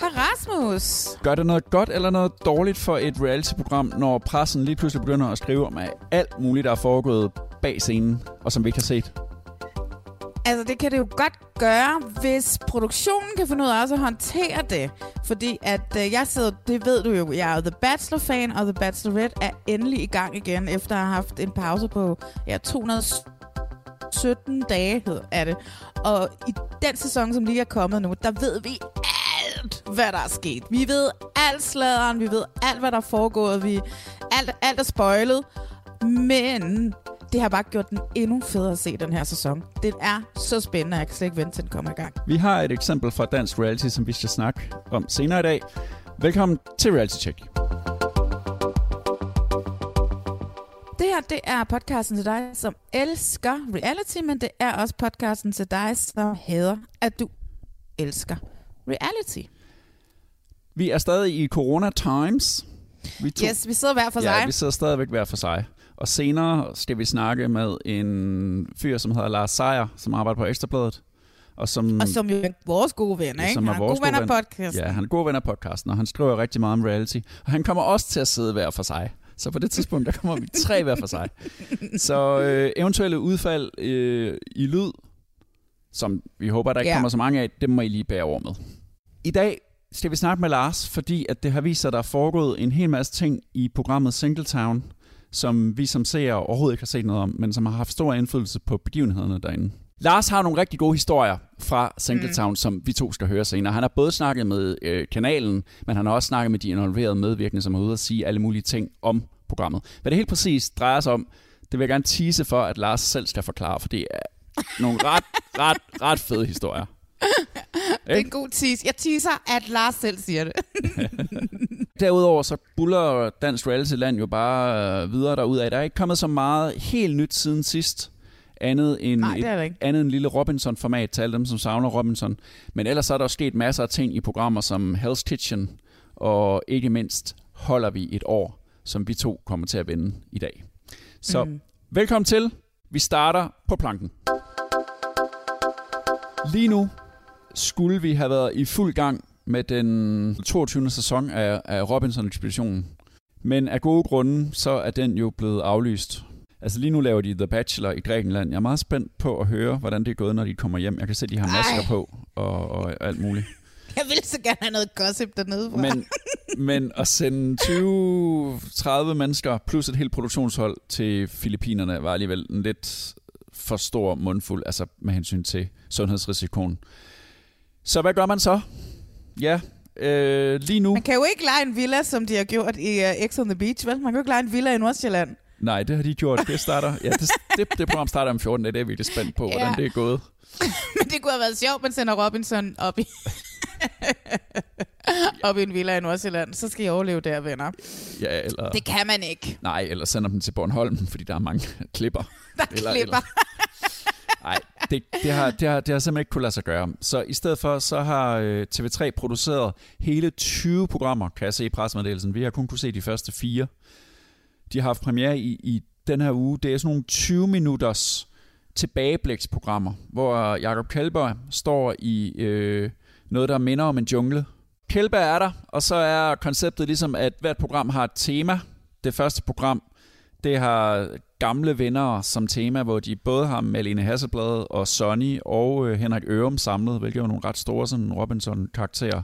Hej Rasmus. gør det noget godt eller noget dårligt for et reality-program, når pressen lige pludselig begynder at skrive om alt muligt, der er foregået bag scenen, og som vi ikke har set? Altså, det kan det jo godt gøre, hvis produktionen kan finde ud af også at håndtere det. Fordi at øh, jeg sidder, det ved du jo, jeg er The Bachelor-fan, og The Bachelorette er endelig i gang igen, efter at have haft en pause på ja, 217 dage, hed- er det. Og i den sæson, som lige er kommet nu, der ved vi alt, hvad der er sket. Vi ved alt sladeren, vi ved alt, hvad der er foregået, vi, alt, alt er spoilet. Men det har bare gjort den endnu federe at se den her sæson. Den er så spændende, jeg kan slet ikke vente til den kommer i gang. Vi har et eksempel fra dansk reality, som vi skal snakke om senere i dag. Velkommen til Reality Check. Det her, det er podcasten til dig, som elsker reality, men det er også podcasten til dig, som hader, at du elsker reality. Vi er stadig i Corona Times. Vi to- Yes, vi sidder hver for ja, sig. vi sidder stadigvæk hver for sig. Og senere skal vi snakke med en fyr, som hedder Lars Seier, som arbejder på Ekstrabladet. Og som, Og som jo er vores gode venner, ikke? som er Han vores gode venner gode af podcasten. Ja, han er god ven af podcasten, og han skriver rigtig meget om reality. Og han kommer også til at sidde hver for sig. Så på det tidspunkt, der kommer vi tre hver for sig. Så øh, eventuelle udfald øh, i lyd, som vi håber, der ikke Ja. kommer så mange af, det må I lige bære over med. I dag skal vi snakke med Lars, fordi at det har vist sig, at der er foregået en hel masse ting i programmet Singletown, som vi som seere overhovedet ikke har set noget om, men som har haft stor indflydelse på begivenhederne derinde. Lars har nogle rigtig gode historier fra Singletown, mm. som vi to skal høre senere. Han har både snakket med øh, kanalen, men han har også snakket med de involverede medvirkende, som er ude og sige alle mulige ting om programmet. Hvad det helt præcis drejer sig om, det vil jeg gerne tease for, at Lars selv skal forklare, for det er nogle ret, ret, ret fede historier. Det er en god tease. Jeg teaser, at Lars selv siger det. Derudover så buller Dansk Reality Land jo bare øh, videre derudad. Der er ikke kommet så meget helt nyt siden sidst. Andet end, Nej, det er et, andet end lille Robinson-format til alle dem, som savner Robinson. Men ellers så er der sket masser af ting i programmer som Hell's Kitchen, og ikke mindst holder vi et år, som vi to kommer til at vinde i dag. Så mm. velkommen til. Vi starter på planken. Lige nu skulle vi have været i fuld gang med den 22. sæson af, af Robinson-ekspeditionen. Men af gode grunde, så er den jo blevet aflyst. Altså lige nu laver de The Bachelor i Grækenland. Jeg er meget spændt på at høre, hvordan det er gået, når de kommer hjem. Jeg kan se, de har masker Ej. på og, og alt muligt. Jeg vil så gerne have noget gossip dernede fra. Men, men at sende 20-30 mennesker plus et helt produktionshold til Filippinerne var alligevel en lidt for stor mundfuld, altså med hensyn til sundhedsrisikoen. Så hvad gør man så? Ja, øh, lige nu... Man kan jo ikke lege en villa, som de har gjort i uh, X on the Beach, vel? Man kan jo ikke lege en villa i Nordsjælland. Nej, det har de gjort. Det starter... Ja, det, det, det program starter om 14 dage. Det er jeg virkelig spændt på, Ja. hvordan det er gået. Men det kunne have været sjovt, man sender Robinson op i... op i en villa i Nordsjælland. Så skal I overleve der, venner. Ja, eller... Det kan man ikke. Nej, eller sender dem til Bornholm, fordi der er mange klipper. Der Eller- klipper. Nej, det, det, har, det, har, det har simpelthen ikke kunne lade sig gøre. Så i stedet for, så har øh, TV3 produceret hele 20 programmer, kan jeg se i pressemeddelelsen. Vi har kun kunne se de første fire. De har haft premiere i, i den her uge. Det er sådan nogle 20 minutters tilbageblæksprogrammer, hvor Jakob Kjellberg står i øh, noget, der minder om en jungle. Kjellberg er der, og så er konceptet ligesom, at hvert program har et tema. Det første program, Det har gamle venner som tema, hvor de både har Malene Hasselblad og Sonny og øh, Henrik Ørum samlet, hvilket er nogle ret store sådan Robinson-karakterer.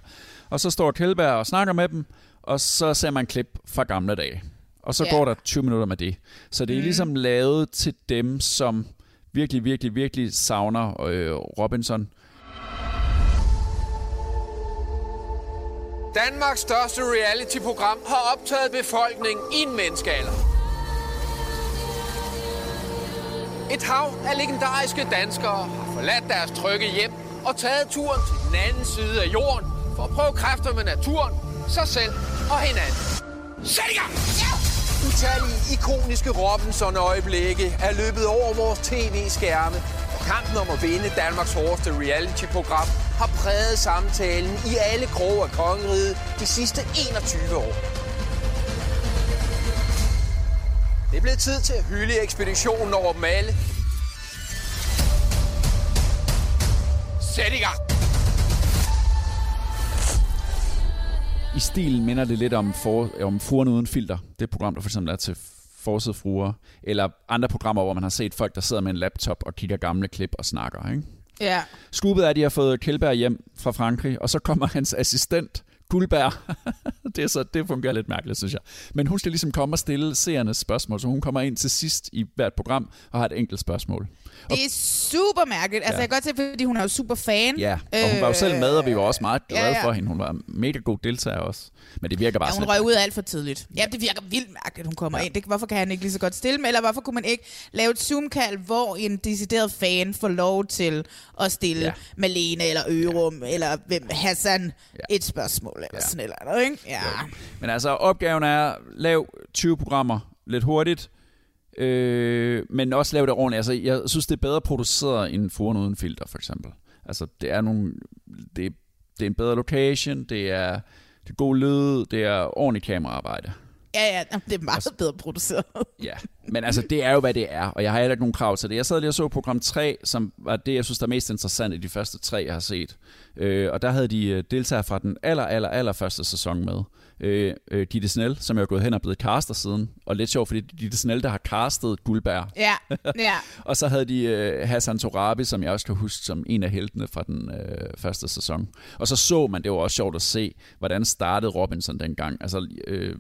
Og så står Kjellberg og snakker med dem, og så ser man klip fra gamle dage. Og så Ja. går der 20 minutter med det. Så det er Mm. ligesom lavet til dem, som virkelig, virkelig, virkelig savner øh, Robinson. Danmarks største reality-program har optaget befolkningen i en menneskealder. Et hav af legendariske danskere har forladt deres trygge hjem og taget turen til den anden side af jorden for at prøve kræfter med naturen, sig selv og hinanden. Sæt i gang! Utallige ikoniske Robinson-øjeblikke er løbet over vores tv-skærme, og kampen om at vinde Danmarks hårdeste reality-program har præget samtalen i alle kroge af kongeriget de sidste 21 år. Det er blevet tid til at hylde ekspeditionen over dem alle. Sæt i gang! I stilen minder det lidt om, for, om Fruerne Uden Filter. Det program, der for eksempel er til forside fruer. Eller andre programmer, hvor man har set folk, der sidder med en laptop og kigger gamle klip og snakker. Ikke? Ja. Skubbet er, at de har fået Kjellberg hjem fra Frankrig, og så kommer hans assistent, Guldberg. det, er så, det fungerer lidt mærkeligt, synes jeg. Men hun skal ligesom komme og stille seernes spørgsmål, så hun kommer ind til sidst i hvert program og har et enkelt spørgsmål. Det er super mærkeligt. Altså, Ja. jeg kan godt se, fordi hun er jo super fan. Ja, og hun var jo selv med, og vi var også meget glade ja, ja. for hende. Hun var en mega god deltager også. Men det virker bare Ja, hun røg ud alt for tidligt. Ja, det virker vildt mærkeligt, at hun kommer ja. ind. Det, hvorfor kan han ikke lige så godt stille med? Eller hvorfor kunne man ikke lave et Zoom-kald, hvor en decideret fan får lov til at stille ja. Malene eller Ørum ja. eller hvem, Hassan ja. Et spørgsmål eller ja. Sådan eller andet, ikke? Ja. Men altså, opgaven er, lav 20 programmer lidt hurtigt, øh, men også lav det ordentligt. Altså, jeg synes, det er bedre produceret end Foren Uden Filter, for eksempel. Altså, det er nogle... Det, det er en bedre location, det er, det er god lyd, det er ordentligt kameraarbejde. Ja, ja, det er meget bedre produceret. Ja, men altså, det er jo, hvad det er, og jeg har heller ikke nogen krav til det. Jeg sad lige og så program 3, som var det, jeg synes, der er mest interessant i de første tre, jeg har set. Øh, og der havde de øh, deltagere fra den aller, aller, aller første sæson med. Øh, øh, Ditte Snell, som jeg er gået hen og blevet caster siden. Og lidt sjovt, fordi det er Ditte Snell, der har castet Guldberg. Ja, ja. Og så havde de øh, Hassan Torabi, som jeg også kan huske som en af heltene fra den øh, første sæson. Og så så man, det var også sjovt at se, hvordan startede Robinson dengang. Altså øh,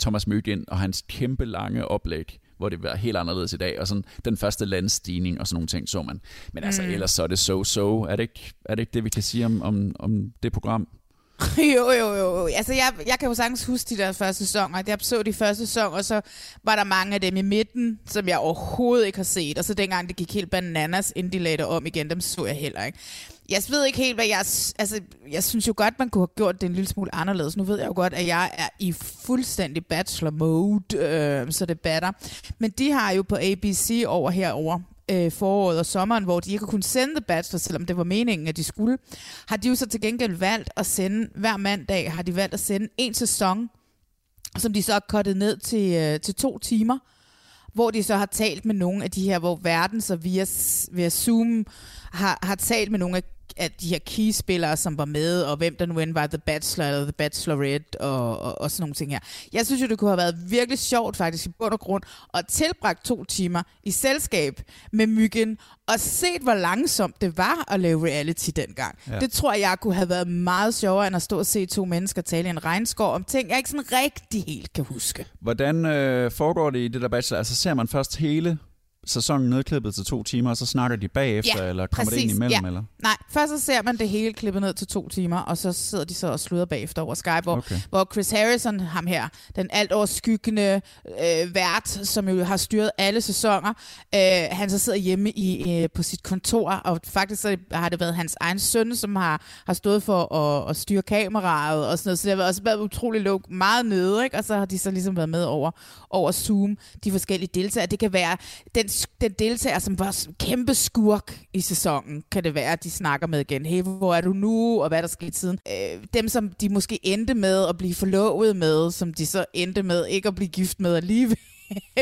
Thomas Møgen og hans kæmpe lange oplæg, hvor det var helt anderledes i dag. Og sådan den første landstigning og sådan nogle ting så man. Men altså, mm. ellers så er det so-so. Er det ikke er det, ikke det vi kan sige om, om, om det program? Jo, jo, jo. Altså, jeg, jeg kan jo sagtens huske de der første sæsoner. Jeg så de første sæson, og så var der mange af dem i midten, som jeg overhovedet ikke har set. Og så dengang det gik helt bananas, inden de lagde det om igen, dem så jeg heller ikke. Jeg ved ikke helt, hvad jeg... Altså, jeg synes jo godt, man kunne have gjort det en lille smule anderledes. Nu ved jeg jo godt, at jeg er i fuldstændig bachelor mode, øh, så det batter. Men de har jo på ABC over herover øh, foråret og sommeren, hvor de ikke kunne sende The Bachelor, selvom det var meningen, at de skulle, har de jo så til gengæld valgt at sende, hver mandag har de valgt at sende en sæson, som de så har kottet ned til, øh, til to timer, hvor de så har talt med nogle af de her, hvor verden så via, via Zoom har, har talt med nogle af, af de her keyspillere, som var med, og hvem der nu end var The Bachelor eller The Bachelorette og, og, og sådan nogle ting her. Jeg synes jo, det kunne have været virkelig sjovt faktisk i bund og grund at tilbragt to timer i selskab med Myggen og set, hvor langsomt det var at lave reality dengang. Ja. Det tror jeg kunne have været meget sjovere, end at stå og se to mennesker tale i en regnskov om ting, jeg ikke sådan rigtig helt kan huske. Hvordan øh, foregår det i det der bachelor? Altså ser man først hele sæsonen nedklippet til to timer, og så snakker de bagefter, eller kommer det ind imellem? ja. Eller? Nej, først så ser man det hele klippet ned til to timer, og så sidder de så og sluder bagefter over Skype, hvor, Okay. hvor Chris Harrison, ham her, den alt overskyggende øh, vært, som jo har styret alle sæsoner, øh, han så sidder hjemme i, øh, på sit kontor, og faktisk så har det været hans egen søn, som har, har stået for at, at styre kameraet og sådan noget, så det har også været utrolig luk, meget nede, ikke? og så har de så ligesom været med over, over Zoom, de forskellige deltagere. Det kan være den, den deltager, som var s- kæmpe skurk i sæsonen, kan det være, at de snakker med igen. Hey, hvor er du nu, og hvad er der sket siden? Øh, dem, som de måske endte med at blive forlovet med, som de så endte med ikke at blive gift med alligevel.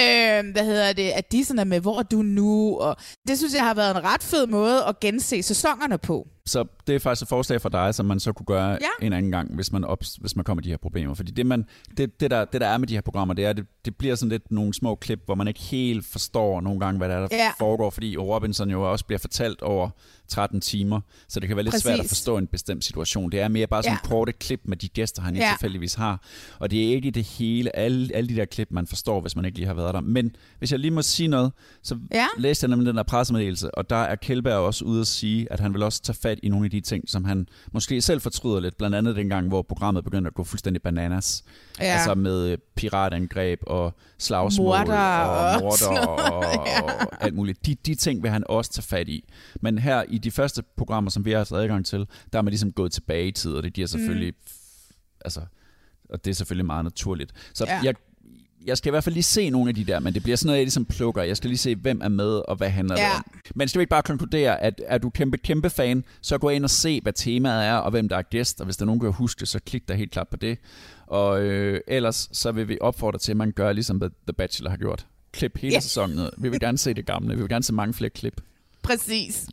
øh, hvad hedder det, at de sådan er med, hvor er du nu? Og det synes jeg har været en ret fed måde at gense sæsonerne på. Så det er faktisk et forslag for dig, som man så kunne gøre Ja. en anden gang, hvis man, op, hvis man kommer de her problemer. Fordi det, man, det, det, der, det der er med de her programmer, det er, det, det bliver sådan lidt nogle små klip, hvor man ikke helt forstår nogle gange, hvad der, er, der Ja. foregår. Fordi Robinson jo også bliver fortalt over 13 timer, så det kan være lidt svært at Præcis. forstå en bestemt situation. Det er mere bare sådan Ja. korte klip med de gæster, han Ja. tilfældigvis har. Og det er ikke det hele, alle, alle de der klip, man forstår, hvis man ikke lige har været der. Men hvis jeg lige må sige noget, så Ja. læste jeg nemlig den der pressemeddelelse, og der er Kjellberg også ude at sige, at han vil også tage fat i nogle af de ting, som han måske selv fortryder lidt. Blandt andet dengang, hvor programmet begyndte at gå fuldstændig bananas. Ja. Altså med øh, piratangreb og slagsmål Morder og, morder og, og, ja. og alt muligt. De, de ting vil han også tage fat i. Men her i de første programmer, som vi har haft adgang til, der er man ligesom gået tilbage i tid, og det giver selvfølgelig... Mm. Altså, og det er selvfølgelig meget naturligt. Så ja. jeg, jeg skal i hvert fald lige se nogle af de der, men det bliver sådan noget, jeg ligesom plukker. Jeg skal lige se, hvem er med, og hvad handler Ja. det om. Men skal vi ikke bare konkludere, at er du kæmpe, kæmpe fan, så gå ind og se, hvad temaet er, og hvem der er gæst, og hvis der er nogen, der kan huske det, så klik der helt klart på det. Og øh, ellers så vil vi opfordre til, at man gør ligesom The Bachelor har gjort. Klip hele yeah. sæsonen ned. Vi vil gerne se det gamle. Vi vil gerne se mange flere klip. Præcis.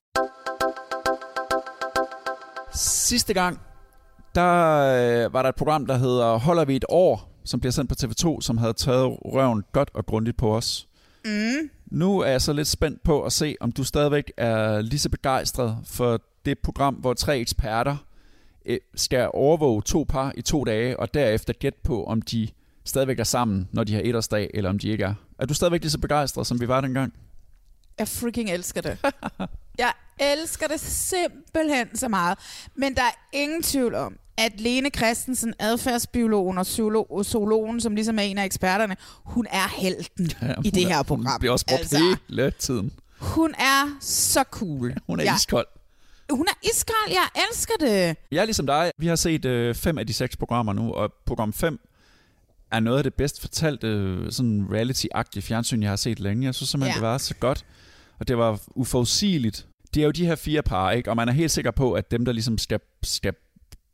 Sidste gang, der øh, var der et program, der hedder Holder vi et år, som bliver sendt på TV2, som havde taget røven godt og grundigt på os. Mm. Nu er jeg så lidt spændt på at se, om du stadigvæk er lige så begejstret for det program, hvor tre eksperter øh, skal overvåge to par i to dage, og derefter gætte på, om de stadigvæk er sammen, når de har etårsdag, eller om de ikke er. Er du stadigvæk lige så begejstret, som vi var dengang? Jeg freaking elsker det. Jeg elsker det simpelthen så meget. Men der er ingen tvivl om, at Lene Christensen, adfærdsbiologen og zoolo- zoologen, som ligesom er en af eksperterne, hun er helten ja, i det er- her program. Hun bliver også brugt altså. hele tiden. Hun er så cool. Hun er ja. iskold. Hun er iskold. Jeg elsker det. Jeg er ligesom dig. Vi har set øh, fem af de seks programmer nu, og program 5 er noget af det bedst fortalte øh, sådan reality-agtige fjernsyn, jeg har set længe. Jeg synes simpelthen, Ja. ja. det var så godt, og det var uforudsigeligt. Det er jo de her fire par, ikke? og man er helt sikker på, at dem, der ligesom skal, skal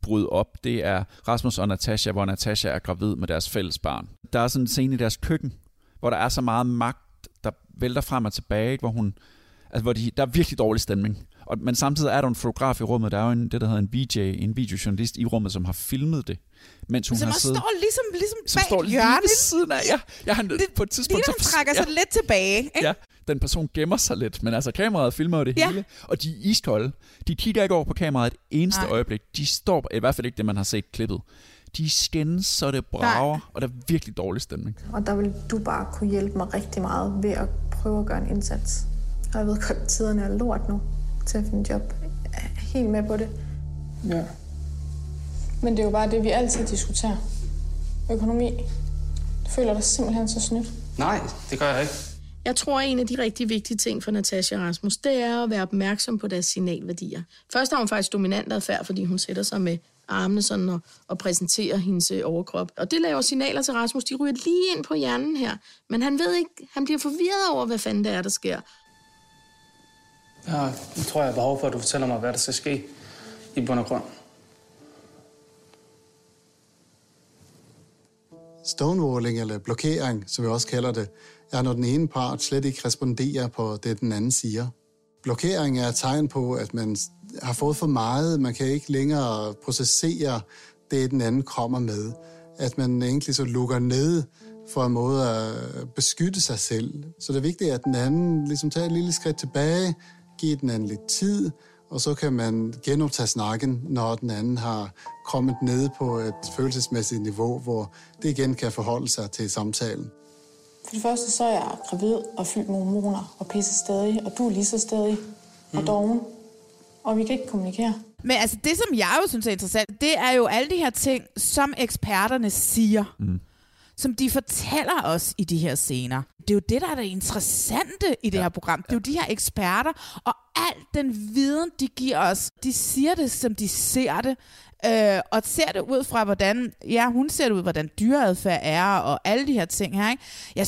brud op, det er Rasmus og Natasha, hvor Natasha er gravid med deres fælles barn. Der er sådan en scene i deres køkken, hvor der er så meget magt, der vælter frem og tilbage, hvor hun Altså, hvor de, der er virkelig dårlig stemning. Og, men samtidig er der en fotograf i rummet. Der er jo en, det, der hedder en VJ, en videojournalist i rummet, som har filmet det. Mens hun Som har siddet, står ligesom, ligesom som bag står lige hjørnet. ved siden af. Ja, jeg har Det, på et tidspunkt... Lige, så- trækker sig ja, lidt tilbage. Ikke? Ja, den person gemmer sig lidt. Men altså, kameraet filmer jo det Ja. hele. Og de er iskolde. De kigger ikke over på kameraet et eneste Nej. Nej. øjeblik. De står, i hvert fald ikke det, man har set klippet. De skændes, så det brager, og der er virkelig dårlig stemning. Og der vil du bare kunne hjælpe mig rigtig meget ved at prøve at gøre en indsats. Og jeg ved godt, at tiderne er lort nu til at finde job. Jeg er helt med på det. Ja. Men det er jo bare det, vi altid diskuterer. Økonomi. Du føler dig simpelthen så snydt. Nej, det gør jeg ikke. Jeg tror, at en af de rigtig vigtige ting for Natasha Rasmus, det er at være opmærksom på deres signalværdier. Først har hun faktisk dominant adfærd, fordi hun sætter sig med armene sådan og, og præsenterer hendes øh, overkrop. Og det laver signaler til Rasmus, de ryger lige ind på hjernen her. Men han ved ikke, han bliver forvirret over, hvad fanden det er, der sker. Ja, nu tror jeg, jeg har behov for, at du fortæller mig, hvad der skal ske i bund og grund. Stonewalling, eller blokering, som vi også kalder det, er, når den ene part slet ikke responderer på det, den anden siger. Blokering er et tegn på, at man har fået for meget, man kan ikke længere processere det, den anden kommer med. At man egentlig så lukker ned for en måde at beskytte sig selv. Så det er vigtigt, at den anden ligesom tager et lille skridt tilbage, giver den anden lidt tid, og så kan man genoptage snakken, når den anden har kommet ned på et følelsesmæssigt niveau, hvor det igen kan forholde sig til samtalen. For det første så er jeg gravid og fyldt med hormoner og pisse stadig, og du er lige så stadig og doven. Og vi kan ikke kommunikere. Men altså, det som jeg jo synes er interessant, det er jo alle de her ting, som eksperterne siger. Mm. Som de fortæller os i de her scener. Det er jo det, der er det interessante i det ja. her program. Det er jo de her eksperter, og al den viden, de giver os, de siger det, som de ser det. Øh, og ser det ud fra, hvordan, ja, hun ser det ud, hvordan dyreadfærd er, og alle de her ting her, ikke? Jeg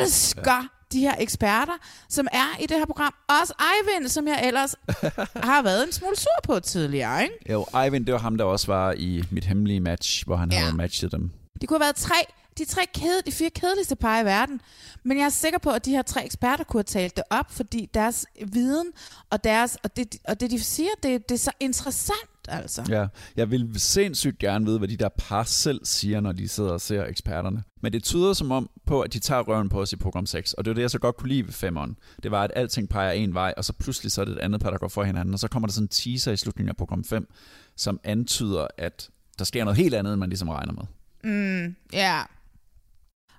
elsker ja. de her eksperter, som er i det her program. Også Eivind, som jeg ellers har været en smule sur på tidligere, ikke? Jo, Eivind, det var ham, der også var i mit hemmelige match, hvor han Ja. havde matchet dem. Det kunne have været tre de tre kede, de fire kedeligste par i verden. Men jeg er sikker på, at de her tre eksperter kunne have talt det op, fordi deres viden og, deres, og, det, og det, de siger, det, det er så interessant, altså. Ja, jeg vil sindssygt gerne vide, hvad de der par selv siger, når de sidder og ser eksperterne. Men det tyder som om på, at de tager røven på os i program 6. Og det er det, jeg så godt kunne lide ved femmeren. Det var, at alting peger en vej, og så pludselig så er det et andet par, der går for hinanden. Og så kommer der sådan en teaser i slutningen af program 5, som antyder, at der sker noget helt andet, end man ligesom regner med. Mm, ja.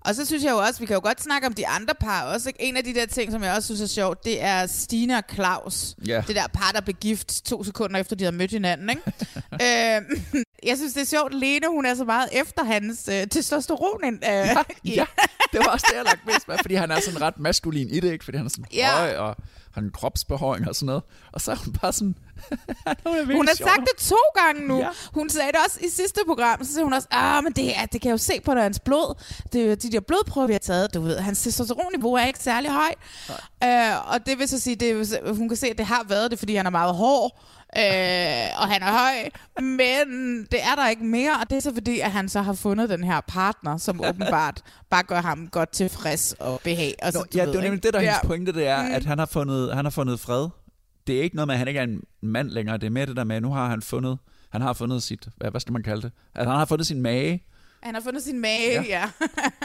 Og så synes jeg jo også, vi kan jo godt snakke om de andre par også. Ikke? En af de der ting, som jeg også synes er sjovt, det er Stine og Claus. Ja. Det der par, der blev gift to sekunder efter, de havde mødt hinanden. Ikke? øhm, jeg synes, det er sjovt. Lene, hun er så meget efter hans øh, testosteron. Øh, ja, ja, det var også det, jeg lagt mest med, fordi han er sådan ret maskulin i det, ikke? Fordi han er sådan Ja. høj og har en kropsbehøring og sådan noget. Og så er hun bare sådan... hun, er Hun har sagt det to gange nu. Ja. Hun sagde det også i sidste program. Så sagde hun også, ah, men det, er, det kan jeg jo se på hans blod. Det er de der blodprøver, vi har taget. Du ved, hans testosteronniveau er ikke særlig høj. Øh, og det vil så sige, det, hun kan se, at det har været det, fordi han er meget hård. Øh, og han er høj, men det er der ikke mere, og det er så fordi, at han så har fundet den her partner, som åbenbart bare gør ham godt tilfreds og behag. Og så, Nå, ja, ved, det er nemlig det, der er Ja. pointe, det er, Mm. at han har, fundet, han har fundet fred. Det er ikke noget med, at han ikke er en mand længere. Det er mere det der med, at nu har han fundet, han har fundet sit, hvad, hvad skal man kalde det? At han har fundet sin mage. Han har fundet sin mage, Ja. ja.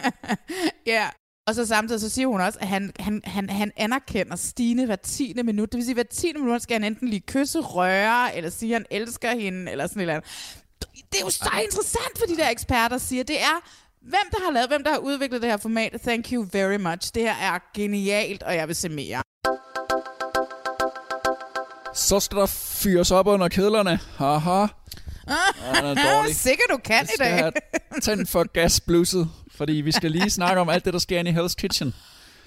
Ja. Og så samtidig så siger hun også, at han, han, han, han anerkender Stine hver tiende minut. Det vil sige, hver tiende minut skal han enten lige kysse, røre, eller sige, at han elsker hende, eller sådan et eller andet. Det er jo så interessant, hvad de der eksperter siger. Det er, hvem der har lavet, hvem der har udviklet det her format. Thank you very much. Det her er genialt, og jeg vil se mere. Så skal der fyres op under kedlerne. Haha. Han er dårlig. Sikkert du kan i dag. have tændt for gasblusset, fordi vi skal lige snakke om alt det, der sker inde i Hell's Kitchen.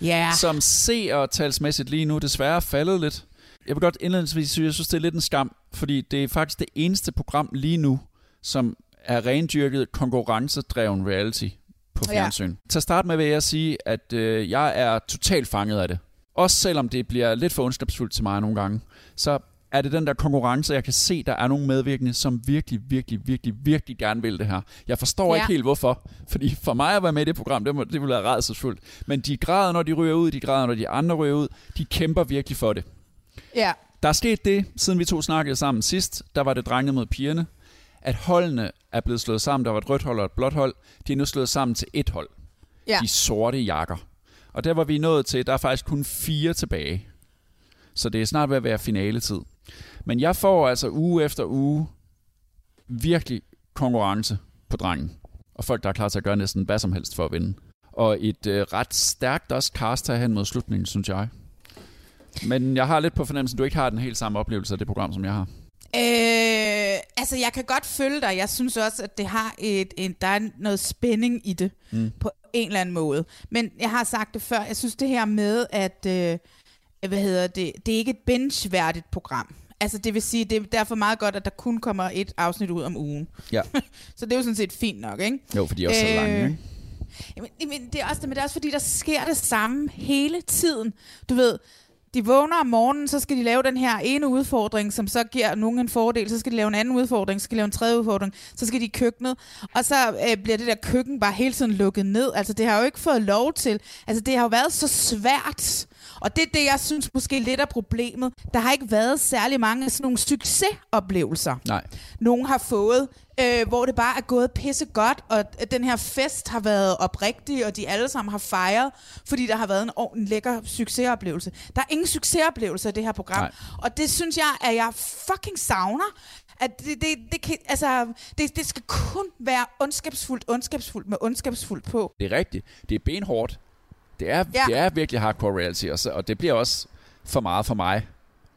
Ja. Som ser talsmæssigt lige nu desværre er faldet lidt. Jeg vil godt indledningsvis sige, at jeg synes, det er lidt en skam, fordi det er faktisk det eneste program lige nu, som er rendyrket konkurrencedreven reality på fjernsyn. Ja. Til at starte med vil jeg sige, at øh, jeg er totalt fanget af det. Også selvom det bliver lidt for ondskabsfuldt til mig nogle gange, så er det den der konkurrence, jeg kan se, der er nogle medvirkende, som virkelig, virkelig, virkelig, virkelig gerne vil det her. Jeg forstår Ja. ikke helt hvorfor, fordi for mig at være med i det program, det, må, det ville være rædselsfuldt. Men de græder, når de ryger ud, de græder, når de andre ryger ud. De kæmper virkelig for det. Ja. Der er sket det, siden vi to snakkede sammen sidst, der var det drengene mod pigerne, at holdene er blevet slået sammen. Der var et rødt hold og et blåt hold. De er nu slået sammen til et hold. Ja. De sorte jakker. Og der var vi nået til, der er faktisk kun fire tilbage. Så det er snart ved at være finaletid. Men jeg får altså uge efter uge virkelig konkurrence på drengen. Og folk, der er klar til at gøre næsten hvad som helst for at vinde. Og et øh, ret stærkt også cast hen mod slutningen, synes jeg. Men jeg har lidt på fornemmelsen, at du ikke har den helt samme oplevelse af det program, som jeg har. Øh, altså, jeg kan godt følge dig. Jeg synes også, at det har et, en, der er noget spænding i det, Mm. på en eller anden måde. Men jeg har sagt det før, jeg synes det her med, at øh, hvad hedder det, det er ikke et binge-værdigt program. Altså, det vil sige, det er derfor meget godt, at der kun kommer et afsnit ud om ugen. Ja. Så det er jo sådan set fint nok, ikke? Jo, for de er også så lange, ikke? Jamen, jamen, det er også, men det er også fordi, der sker det samme hele tiden. Du ved, de vågner om morgenen, så skal de lave den her ene udfordring, som så giver nogen en fordel. Så skal de lave en anden udfordring, så skal de lave en tredje udfordring. Så skal de i køkkenet. Og så øh, bliver det der køkken bare hele tiden lukket ned. Altså, det har jo ikke fået lov til. Altså, det har jo været så svært. Og det er det, jeg synes måske lidt er problemet. Der har ikke været særlig mange af sådan nogle succesoplevelser Nej. nogen har fået, øh, hvor det bare er gået pisse godt, og den her fest har været oprigtig, og de alle sammen har fejret, fordi der har været en ordentlig lækker succesoplevelse. Der er ingen succesoplevelse i det her program, Nej. og det synes jeg, at jeg fucking savner. At det, det, det, kan, altså, det, det skal kun være ondskabsfuldt, ondskabsfuldt med ondskabsfuldt på. Det er rigtigt. Det er benhårdt. Det er, Ja. det er virkelig hardcore reality, og, så, og det bliver også for meget for mig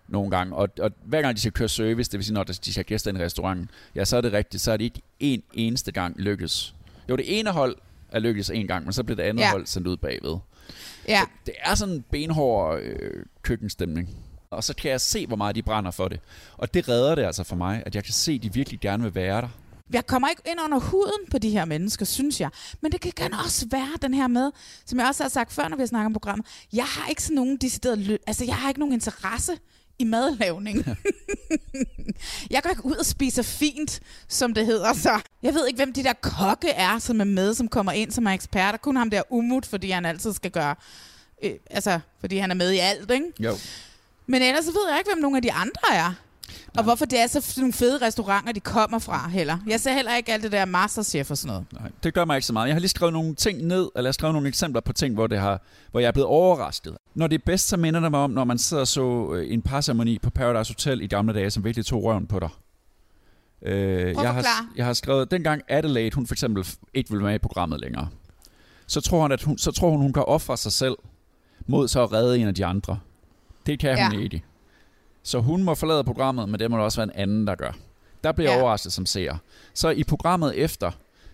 nogle gange. Og, og hver gang de skal køre service, det vil sige, når de skal have gæster ind i restauranten, ja, så er det rigtigt. Så er det ikke en eneste gang lykkes. Jo, det ene hold er lykkes en gang, men så bliver det andet Ja. hold sendt ud bagved. Ja. Det er sådan en benhård øh, køkkenstemning. Og så kan jeg se, hvor meget de brænder for det. Og det redder det altså for mig, at jeg kan se, at de virkelig gerne vil være der. Jeg kommer ikke ind under huden på de her mennesker, synes jeg. Men det kan også være den her med, som jeg også har sagt før, når vi har snakket om programmet. Jeg har ikke sådan nogen decideret lø- Altså, jeg har ikke nogen interesse i madlavning. jeg går ikke ud og spiser fint, som det hedder så. Jeg ved ikke, hvem de der kokke er, som er med, som kommer ind, som er eksperter. Kun ham der umut, fordi han altid skal gøre... Øh, altså, fordi han er med i alt, ikke? Jo. Men ellers så ved jeg ikke, hvem nogle af de andre er. Og hvorfor det er så nogle fede restauranter, de kommer fra heller. Jeg ser heller ikke alt det der Masterchef og sådan noget. Nej, det gør mig ikke så meget. Jeg har lige skrevet nogle ting ned, eller jeg skrevet nogle eksempler på ting, hvor, det har, hvor jeg er blevet overrasket. Når det er bedst, så minder det mig om, når man sidder og så øh, en parceremoni på Paradise Hotel i gamle dage, som virkelig tog røven på dig. Øh, Prøv jeg, har, jeg har skrevet, dengang Adelaide, hun for eksempel ikke ville være med i programmet længere, så tror hun, at hun, så tror hun, hun kan ofre sig selv mod så at redde en af de andre. Det kan hun Ja. ikke. Så hun må forlade programmet, men det må der også være en anden, der gør. Der bliver jeg Ja. overrasket som seer. Så i programmet efter,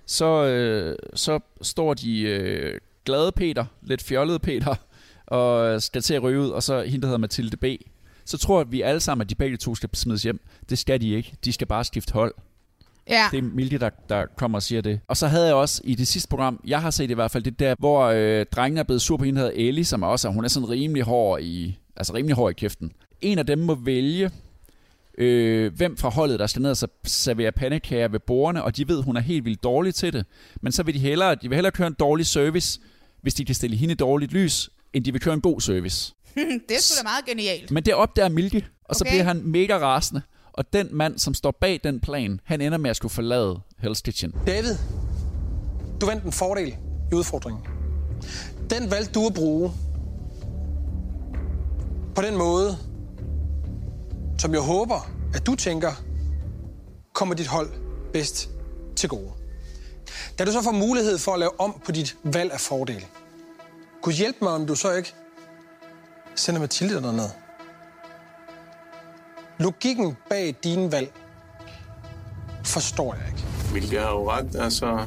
så, øh, så står de øh, glade Peter, lidt fjollede Peter, og skal til at ryge ud, og så hende, der hedder Mathilde B. Så tror jeg, at vi alle sammen, at de begge to skal smides hjem. Det skal de ikke. De skal bare skifte hold. Ja. Det er Milde, der, der kommer og siger det. Og så havde jeg også i det sidste program, jeg har set i hvert fald det der, hvor øh, drengen er blevet sur på hende, der hedder Ellie, som er også, hun er sådan rimelig hård i, altså rimelig hård i kæften. En af dem må vælge, øh, hvem fra holdet, der skal ned og så servere pandekager ved bordene, og de ved, hun er helt vildt dårlig til det. Men så vil de hellere, de vil hellere køre en dårlig service, hvis de kan stille hende dårligt lys, end de vil køre en god service. det er sgu da meget genialt. Men det opdager Milke, og så Okay. bliver han mega rasende. Og den mand, som står bag den plan, han ender med at skulle forlade Hell's Kitchen. David, du vandt en fordel i udfordringen. Den valgte du at bruge på den måde, som jeg håber, at du tænker, kommer dit hold bedst til gode. Da du så får mulighed for at lave om på dit valg af fordel, kunne hjælpe mig, om du så ikke sender Mathilde derned. Logikken bag dine valg forstår jeg ikke. Hvilket har jo ret. Altså,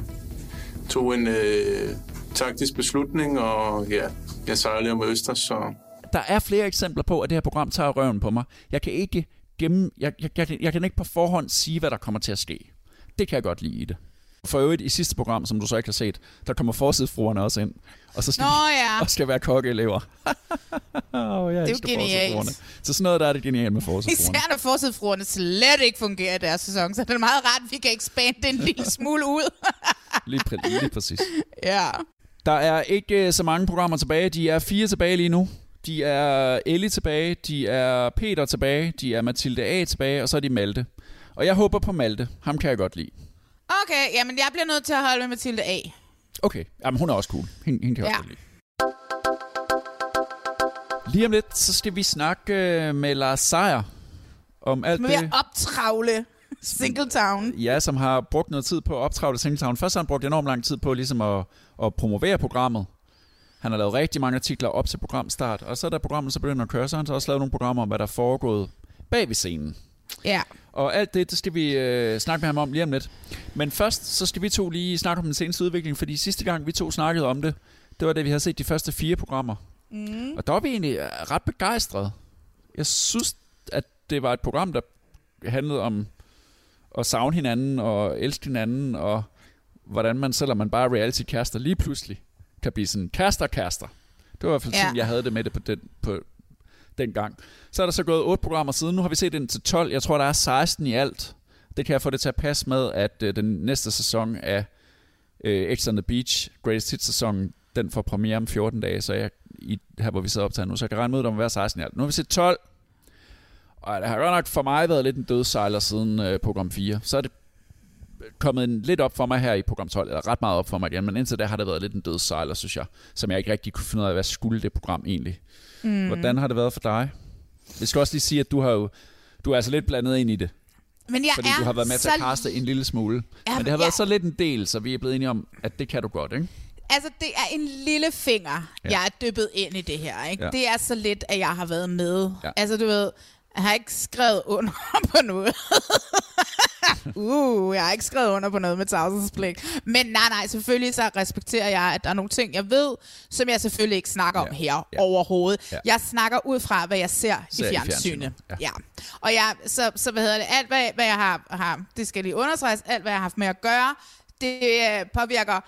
tog en øh, taktisk beslutning, og ja, jeg sejler om Østers, så der er flere eksempler på, at det her program tager røven på mig. Jeg kan ikke gemme, jeg, jeg, jeg, kan- jeg kan ikke på forhånd sige, hvad der kommer til at ske. Det kan jeg godt lide i det. For øvrigt, i sidste program, som du så ikke har set, der kommer forsidefruerne også ind. Og så skal, Nå ja. og skal være kokkeelever. oh, jeg Det er jo genialt. Så sådan noget, der er det genialt med forsidefruerne. Især når forsidefruerne slet ikke fungerer i deres sæson, så det er meget rart, at vi kan ekspande det en lille smule ud. Lige, præ- lige præcis. ja. Der er ikke øh, så mange programmer tilbage. De er fire tilbage lige nu. De er Ellie tilbage, de er Peter tilbage, de er Mathilde A tilbage, og så er de Malte. Og jeg håber på Malte. Ham kan jeg godt lide. Okay, jamen jeg bliver nødt til at holde med Mathilde A. Okay, jamen hun er også cool. Hende, hende kan jeg Ja. også godt lide. Lige om lidt, så skal vi snakke øh, med Lars Seier om alt Men det, at optravle Singletown. ja, som har brugt noget tid på at optravle Singletown. Først har han brugt enormt lang tid på ligesom at, at promovere programmet. Han har lavet rigtig mange artikler op til programstart, og så da programmet så begynder at køre, så har han så også lavet nogle programmer om, hvad der er foregået bag ved scenen. Ja. Og alt det, det skal vi øh, snakke med ham om lige om lidt. Men først, så skal vi to lige snakke om den seneste udvikling, fordi sidste gang vi to snakkede om det, det var da vi havde set de første fire programmer. Mm. Og der var vi egentlig øh, ret begejstrede. Jeg synes, at det var et program, der handlede om at savne hinanden og elske hinanden, og hvordan man, selvom man bare er reality-kaster, lige pludselig kan blive sådan kaster-kaster. Det var i hvert fald Ja. sådan, jeg havde det med det på den, på den gang. Så er der så gået otte programmer siden. Nu har vi set den til 12. Jeg tror, der er 16 i alt. Det kan jeg få det til at passe med, at øh, den næste sæson af øh, X on the Beach, Greatest Hits sæsonen, den får premiere om 14 dage, så jeg, i, her hvor vi sidder op til nu, så jeg kan regne med, at der må være 16 i alt. Nu har vi set 12, og det har godt nok for mig været lidt en dødsejler siden øh, program 4. Så er det kommet en, lidt op for mig her i program 12, eller ret meget op for mig igen, men indtil da har det været lidt en dødsejler, synes jeg, som jeg ikke rigtig kunne finde ud af, hvad skulle det program egentlig. Mm. Hvordan har det været for dig? Vi skal også lige sige, at du har jo du er altså lidt blandet ind i det. Men jeg fordi er du har været med til at kaste en lille smule. Ja, men det har ja. været så lidt en del, så vi er blevet enige om, at det kan du godt, ikke? Altså, det er en lille finger, Ja. jeg er dyppet ind i det her. Ikke? Ja. Det er så lidt, at jeg har været med. Ja. Altså, du ved, jeg har ikke skrevet under på noget. Uh, jeg har ikke skrevet under på noget med tavshedspligt. Men nej, nej, selvfølgelig så respekterer jeg, at der er nogle ting, jeg ved, som jeg selvfølgelig ikke snakker om her ja. overhovedet. Ja. Jeg snakker ud fra, hvad jeg ser, Ser i i fjernsynet. fjernsynet, Ja. ja. Og jeg, så, så hvad hedder det, alt hvad, hvad jeg har, har, det skal lige understreges, alt hvad jeg har haft med at gøre, det øh, påvirker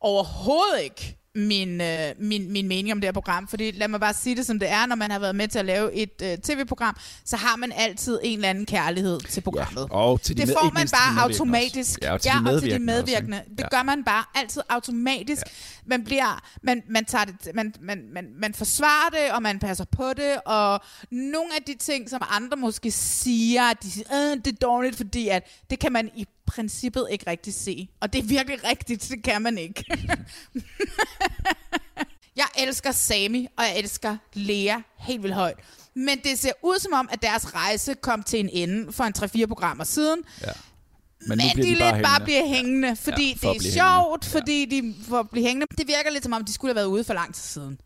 overhovedet ikke min, øh, min, min mening om det her program. Fordi lad mig bare sige det, som det er, når man har været med til at lave et øh, tv-program, så har man altid en eller anden kærlighed til programmet. Og til de det får man bare medvirkende automatisk. også. Ja, og til de ja, og til de medvirkende også, medvirkende. det Ja. gør man bare altid automatisk. Ja. Man bliver, man, man, tager det, man, man, man, man forsvarer det, og man passer på det, og nogle af de ting, som andre måske siger, at de siger, øh, det er dårligt, fordi at det kan man i princippet ikke rigtig se. Og det er virkelig rigtigt, det kan man ikke. jeg elsker Sami, og jeg elsker Lea helt vildt højt. Men det ser ud som om, at deres rejse kom til en ende for en 3-4 programmer siden. Ja. Men, men de, de bare lidt bare hængende. bliver hængende, fordi Ja, ja, for det er sjovt, fordi de får blive hængende. Det virker lidt som om, de skulle have været ude for lang tid siden.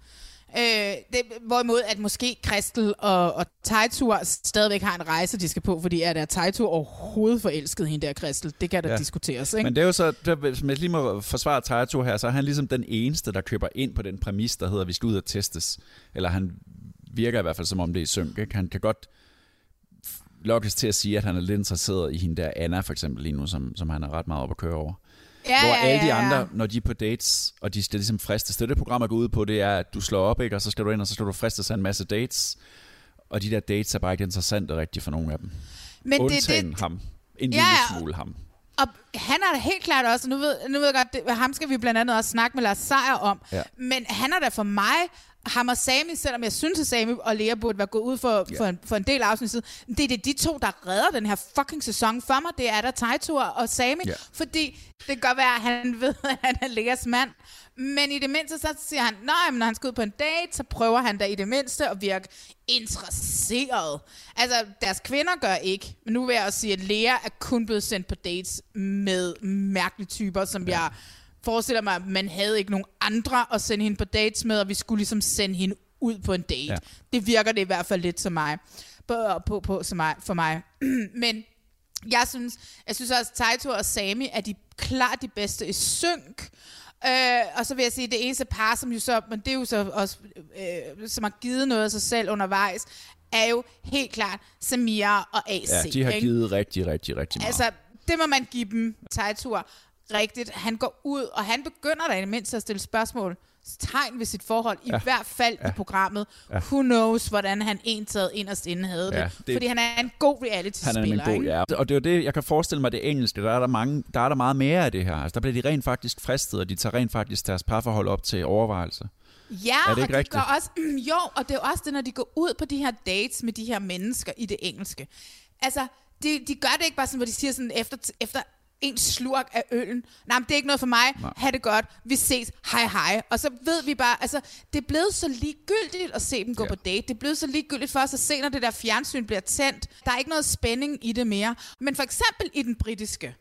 Øh, det, hvorimod at måske Kristel og, og Tejtur stadigvæk har en rejse, de skal på, fordi er der Tejtur overhovedet forelsket hende der Kristel? Det kan der ja. diskuteres, ikke? Men det er jo så, der, hvis man lige må forsvare Taito her, så er han ligesom den eneste, der køber ind på den præmis, der hedder, at vi skal ud og testes. Eller han virker i hvert fald, som om det er synk. Ikke? Han kan godt lokkes til at sige, at han er lidt interesseret i hende der Anna, for eksempel lige nu, som, som han er ret meget op at køre over. Ja, Hvor ja, alle de ja, ja. andre, når de er på dates, og de skal ligesom fristes, det det program er går ud på, det er, at du slår op, ikke? og så skal du ind, og så skal du fristes af en masse dates. Og de der dates er bare ikke interessante rigtigt for nogen af dem. Men det- Undtagen det- ham. En Ja, lille smule ham. Og han er da helt klart også, nu ved, nu ved jeg godt, det, ham skal vi blandt andet også snakke med Lars Seier om, Ja. men han er da for mig, ham og Sami, selvom jeg synes, at Sami og Lea burde være gået ud for, Ja. for, en, for en del afsnit siden, det er det de to, der redder den her fucking sæson for mig. Det er der Tejtur og Sami, Ja. fordi det kan godt være, at han ved, at han er Leas mand, men i det mindste, så siger han, nej, men når han skal ud på en date, så prøver han da i det mindste at virke interesseret. Altså, deres kvinder gør ikke. Men nu vil jeg også sige, at Lea er kun blevet sendt på dates med mærkelige typer, som ja. jeg forestiller mig, at man havde ikke nogen andre at sende hende på dates med, og vi skulle ligesom sende hende ud på en date. Ja. Det virker det i hvert fald lidt som mig. På, på, på, som mig, for mig. Men jeg synes, jeg synes også, at Taito og Sami er de klart de bedste i synk. Øh, og så vil jeg sige, det eneste par, som jo så, men det er jo så også, øh, som har givet noget af sig selv undervejs, er jo helt klart Samira og AC. Ja, de har ikke? givet rigtig, rigtig, rigtig meget. Altså, det må man give dem, Tejtur, rigtigt. Han går ud, og han begynder da i det mindste at stille spørgsmål tegn ved sit forhold, i Ja. hvert fald Ja. i programmet. Ja. Who knows, hvordan han entaget inderst inde havde det. Ja, det- Fordi han er en god reality-spiller. Han er en god, ikke? ja. Og det er jo det, jeg kan forestille mig, det engelske, der er der, mange, der er der meget mere af det her. Altså, der bliver de rent faktisk fristet, og de tager rent faktisk deres parforhold op til overvejelse. Ja, Er det ikke og rigtigt? det går også, jo, og det er jo også det, når de går ud på de her dates med de her mennesker i det engelske. Altså, de, de gør det ikke bare sådan, hvor de siger sådan efter, efter en slurk af øllen. Nej, men det er ikke noget for mig. Nej. Ha' det godt. Vi ses. Hej, hej. Og så ved vi bare, altså, det er blevet så ligegyldigt at se dem gå Ja. på date. Det er blevet så ligegyldigt for os at se, når det der fjernsyn bliver tændt. Der er ikke noget spænding i det mere. Men for eksempel i den britiske.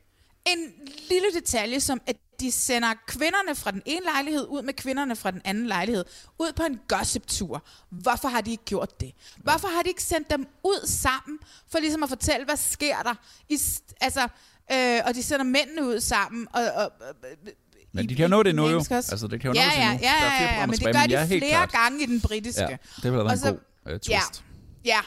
En lille detalje, som at de sender kvinderne fra den ene lejlighed ud med kvinderne fra den anden lejlighed, ud på en gossip-tur. Hvorfor har de ikke gjort det? Hvorfor har de ikke sendt dem ud sammen, for ligesom at fortælle, hvad sker der? I, altså, øh, og de sender mændene ud sammen, og, og, Men de kan jo nå det nu jo. Altså, det kan jo ja, ja, endnu. ja, fire ja, ja, programmer men det gør de flere klart. gange i den britiske. Ja, det vil have været Og en god uh, twist. Ja, ja.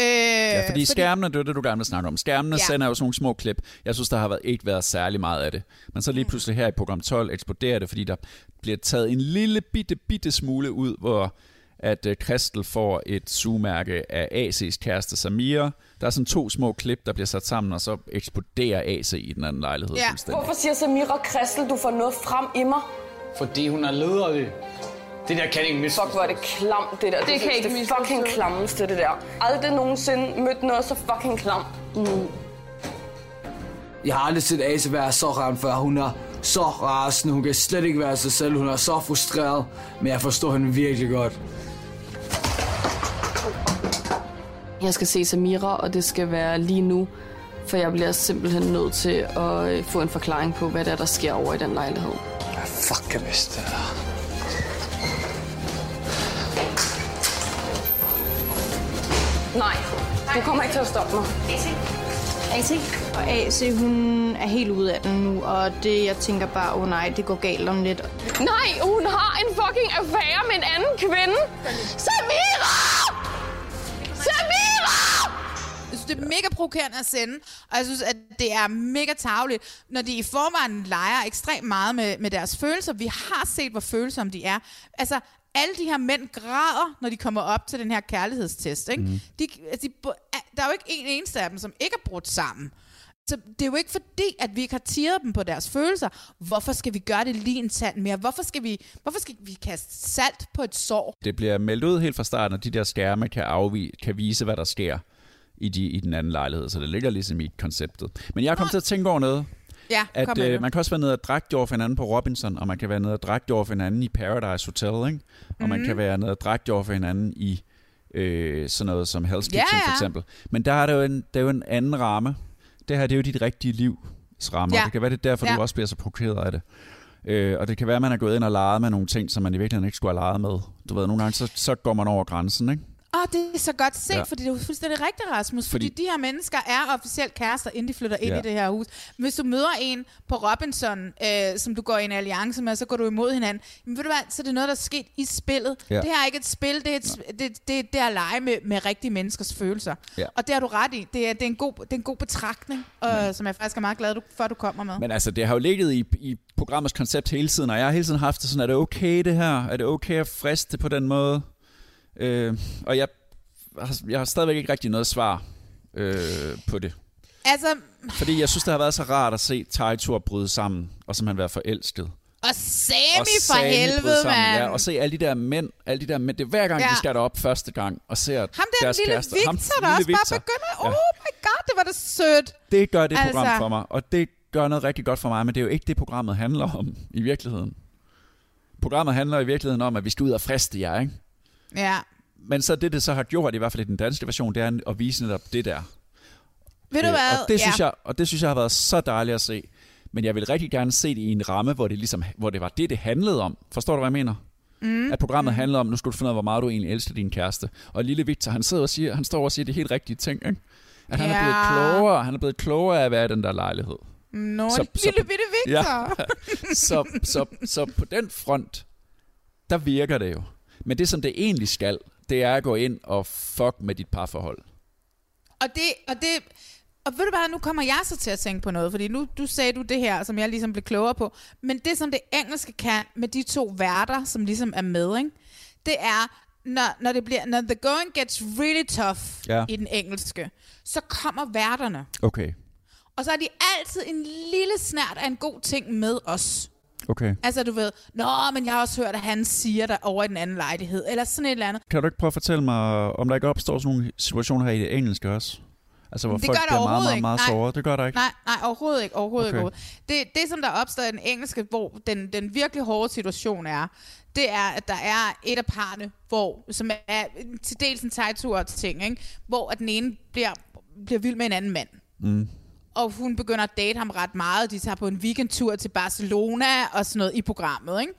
Øh, Ja, fordi skærmene, det er det, du gerne vil snakke om. Skærmene Ja. ja. sender jo sådan nogle små klip. Jeg synes, der har været, ikke været særlig meget af det. Men så lige Mm. pludselig her i program 12 eksploderer det, fordi der bliver taget en lille bitte, bitte smule ud, hvor at Kristel får et sugemærke af AC's kæreste Samira. Der er sådan to små klip, der bliver sat sammen, og så eksploderer AC i den anden lejlighed Ja. fuldstændig. Hvorfor siger Samira Kristel, du får noget frem i mig? Fordi hun er lederlig. Det der kan ikke misforstås. Fuck, hvor er det klamt, det der. Det kan ikke det misforstås. fucking klammeste, det der. Aldrig nogensinde mødt noget så fucking klamt. Mm. Jeg har aldrig set Ase være så ramt før. Hun er så rasende. Hun kan slet ikke være sig selv. Hun er så frustreret. Men jeg forstår hende virkelig godt. Jeg skal se Samira, og det skal være lige nu, for jeg bliver simpelthen nødt til at øh, få en forklaring på, hvad der, er, der sker over i den lejlighed. Hvad fuck er det der? Nej, du kommer ikke til at stoppe mig. AC. Og AC, hun er helt ude af den nu, og det, jeg tænker bare, åh oh, nej, det går galt om lidt. Nej, hun har en fucking affære med en anden kvinde. Samira! Samira! Jeg synes, det er mega provokerende at sende, og jeg synes, at det er mega tageligt, når de i forvejen leger ekstremt meget med, med deres følelser. Vi har set, hvor følsomme de er. Altså, alle de her mænd græder, når de kommer op til den her kærlighedstest. Ikke? Mm. De, altså, de, der er jo ikke en eneste af dem, som ikke er brudt sammen. Så det er jo ikke fordi, at vi ikke har tiret dem på deres følelser. Hvorfor skal vi gøre det lige en tand mere? Hvorfor skal vi, hvorfor skal vi kaste salt på et sår? Det bliver meldt ud helt fra starten, at de der skærme kan, afvi- kan vise, hvad der sker i, de, i den anden lejlighed. Så det ligger ligesom i konceptet. Men jeg kom til at tænke over noget. Ja, at øh, man kan også være nede og drægte over for hinanden på Robinson, og man kan være nede og drægte over for hinanden i Paradise Hotel, ikke? Og man Mhm. kan være nede og drægte over for hinanden i øh, sådan noget som Hell's Kitchen Ja, for ja. eksempel. Men der er der jo en, der er jo en anden ramme. Det her, det er jo dit rigtige livs ramme. Ja. Det kan være, det er derfor, Ja. du også bliver så provokeret af det. Øh, og det kan være, at man er gået ind og leget med nogle ting, som man i virkeligheden ikke skulle have leget med. Du ved, nogle gange, så, så går man over grænsen, ikke? Åh, det er så godt set, ja. Ja. fordi det er fuldstændig rigtigt, Rasmus. Fordi, Fordi- de her mennesker er officielt kærester, inden de flytter ind Ja. i det her hus. Men hvis du møder en på Robinson, øh, som du går i en alliance med, så går du imod hinanden. Men ved du hvad, så er det noget, der er sket i spillet. Ja. Det her er ikke et spil, det er, et, sp- det, det, det er at lege med, med rigtige menneskers følelser. Ja. Og det har du ret i. Det er, det er, en, god, det er en god betragtning, øh, som jeg faktisk er meget glad du, for, at du kommer med. Men altså, det har jo ligget i, i programmets koncept hele tiden, og jeg har hele tiden haft det sådan, er det okay det her? Er det okay at friste på den måde? Øh, og jeg, har- jeg har stadigvæk ikke rigtig noget svar øh, på det. Altså, Fordi jeg synes, det har været så rart at se Taito bryde sammen, og simpelthen være forelsket. og Sammy og for Sami bryde helvede, mand. Ja, og se alle de der mænd, alle de der mænd, det er hver gang, Ja. de skal derop første gang, og ser Ham der deres lille kærester. Victor, Ham, der også lille bare Victor. begynder, Ja. oh my god, det var da sødt. Det gør det program Altså- for mig, og det gør noget rigtig godt for mig, men det er jo ikke det, programmet handler om i virkeligheden. Programmet handler i virkeligheden om, at vi skal ud og friste jer, ikke? Ja. Men så det, det så har gjort, i hvert fald i den danske version, det er at vise netop det der. Ved du Øh, hvad? Og det, synes ja. jeg, og det synes jeg har været så dejligt at se. Men jeg vil rigtig gerne se det i en ramme, hvor det, ligesom, hvor det var det, det handlede om. Forstår du, hvad jeg mener? Mm. At programmet handler om, nu skal du finde ud af, hvor meget du egentlig elsker din kæreste. Og lille Victor, han, sidder og siger, han står og siger de helt rigtige ting. Ikke? At han er Ja. blevet klogere. Han er blevet klogere af at være i den der lejlighed. Nå, Så- så, så- lille bitte Victor. Ja. så, så, så på den front, der virker det jo. Men det, som det egentlig skal, det er at gå ind og fuck med dit parforhold. Og det, og det, og ved du hvad, nu kommer jeg så til at tænke på noget, fordi nu du sagde du det her, som jeg ligesom blev klogere på, men det som det engelske kan med de to værter, som ligesom er med, ikke? det er, når, når, det bliver, når the going gets really tough Ja. i den engelske, så kommer værterne. Okay. Og så er de altid en lille snært af en god ting med os. Okay. Altså du ved, nå, men jeg har også hørt, at han siger der over i den anden lejlighed, eller sådan et eller andet. Kan du ikke prøve at fortælle mig, om der ikke opstår sådan nogle situationer her i det engelske også? Altså, hvor det folk bliver meget, meget, meget Nej. såret. Det gør der ikke. Nej, nej, overhovedet ikke. Overhovedet Okay. ikke. Det, det, som der opstår i den engelske, hvor den, den virkelig hårde situation er, det er, at der er et af parne, hvor, som er til dels en tegtur ting, ikke? hvor at den ene bliver, bliver vild med en anden mand. Mm. Og hun begynder at date ham ret meget. De tager på en weekendtur til Barcelona og sådan noget i programmet, ikke?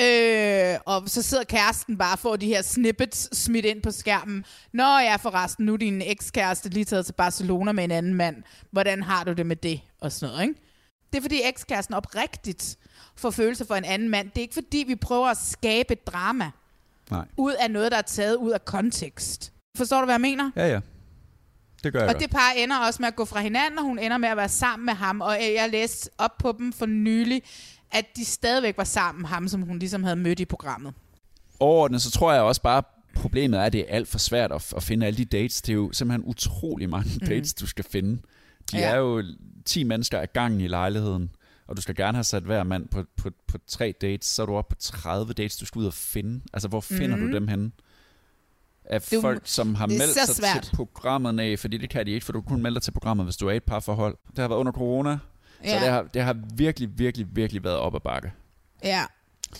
Øh, og så sidder kæresten bare og får de her snippets smidt ind på skærmen. Nå ja, forresten, nu er din ekskæreste lige taget til Barcelona med en anden mand. Hvordan har du det med det? Og sådan noget, ikke? Det er fordi ekskæresten oprigtigt får følelser for en anden mand. Det er ikke fordi, vi prøver at skabe et drama Nej. ud af noget, der er taget ud af kontekst. Forstår du, hvad jeg mener? Ja, ja. Det gør jeg Og godt. det par ender også med at gå fra hinanden, og hun ender med at være sammen med ham. Og jeg læste op på dem for nylig, at de stadigvæk var sammen, ham som hun ligesom havde mødt i programmet. Overordnet, så tror jeg også bare, problemet er, at det er alt for svært at, at finde alle de dates. Det er jo simpelthen utrolig mange Mhm. dates, du skal finde. De Ja. er jo 10 mennesker ad gangen i lejligheden, og du skal gerne have sat hver mand på, på, på tre dates, så er du oppe på 30 dates, du skal ud og finde. Altså, hvor finder Mhm. du dem henne? Af jo- folk, som har meldt så sig svært. til programmet, nej, fordi det kan de ikke, for du kun melde dig til programmet, hvis du er i et par forhold. Det har været under corona, så Ja. det har, det har virkelig, virkelig, virkelig været op ad bakke. Ja.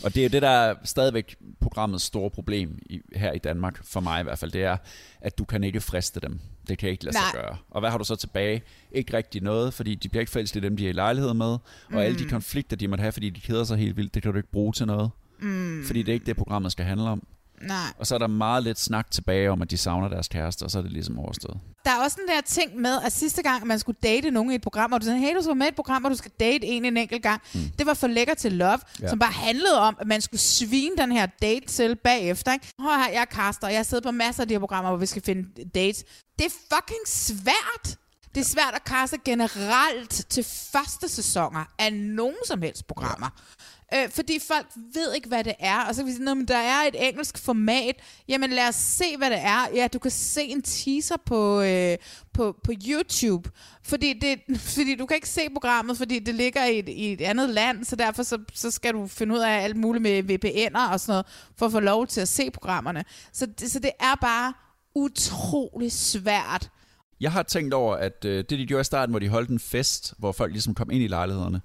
Og det er jo det, der er stadigvæk programmets store problem i, her i Danmark, for mig i hvert fald, det er, at du kan ikke friste dem. Det kan ikke lade sig Nej. gøre. Og hvad har du så tilbage? Ikke rigtig noget, fordi de bliver ikke forelsket i dem, de er i lejlighed med. Og mm. alle de konflikter, de måtte have, fordi de keder sig helt vildt, det kan du ikke bruge til noget. Mm. Fordi det er ikke det, programmet skal handle om. Nej. Og så er der meget lidt snak tilbage om, at de savner deres kæreste, og så er det ligesom overstået. Der er også den der ting med, at sidste gang, at man skulle date nogen i et program, og du sagde, hey, du skal med i et program, og du skal date en en enkelt gang. Mm. Det var for lækker til love, Ja. ja. som bare handlede om, at man skulle svine den her date til bagefter. Ikke? Hør her, jeg er caster, og jeg sidder på masser af de her programmer, hvor vi skal finde dates. Det er fucking svært. Det er svært at kaste generelt til første sæsoner af nogen som helst programmer. Øh, fordi folk ved ikke, hvad det er. Og så kan vi sige, "Nå, men der er et engelsk format. Jamen lad os se, hvad det er. Ja, du kan se en teaser på, øh, på, på YouTube. Fordi, det, fordi du kan ikke se programmet, fordi det ligger i et, i et andet land. Så derfor så, så skal du finde ud af alt muligt med VPN'er og sådan noget, for at få lov til at se programmerne. Så, så det er bare utrolig svært. Jeg har tænkt over, at øh, det de gjorde i starten, hvor de holdt en fest, hvor folk ligesom kom ind i lejlighederne.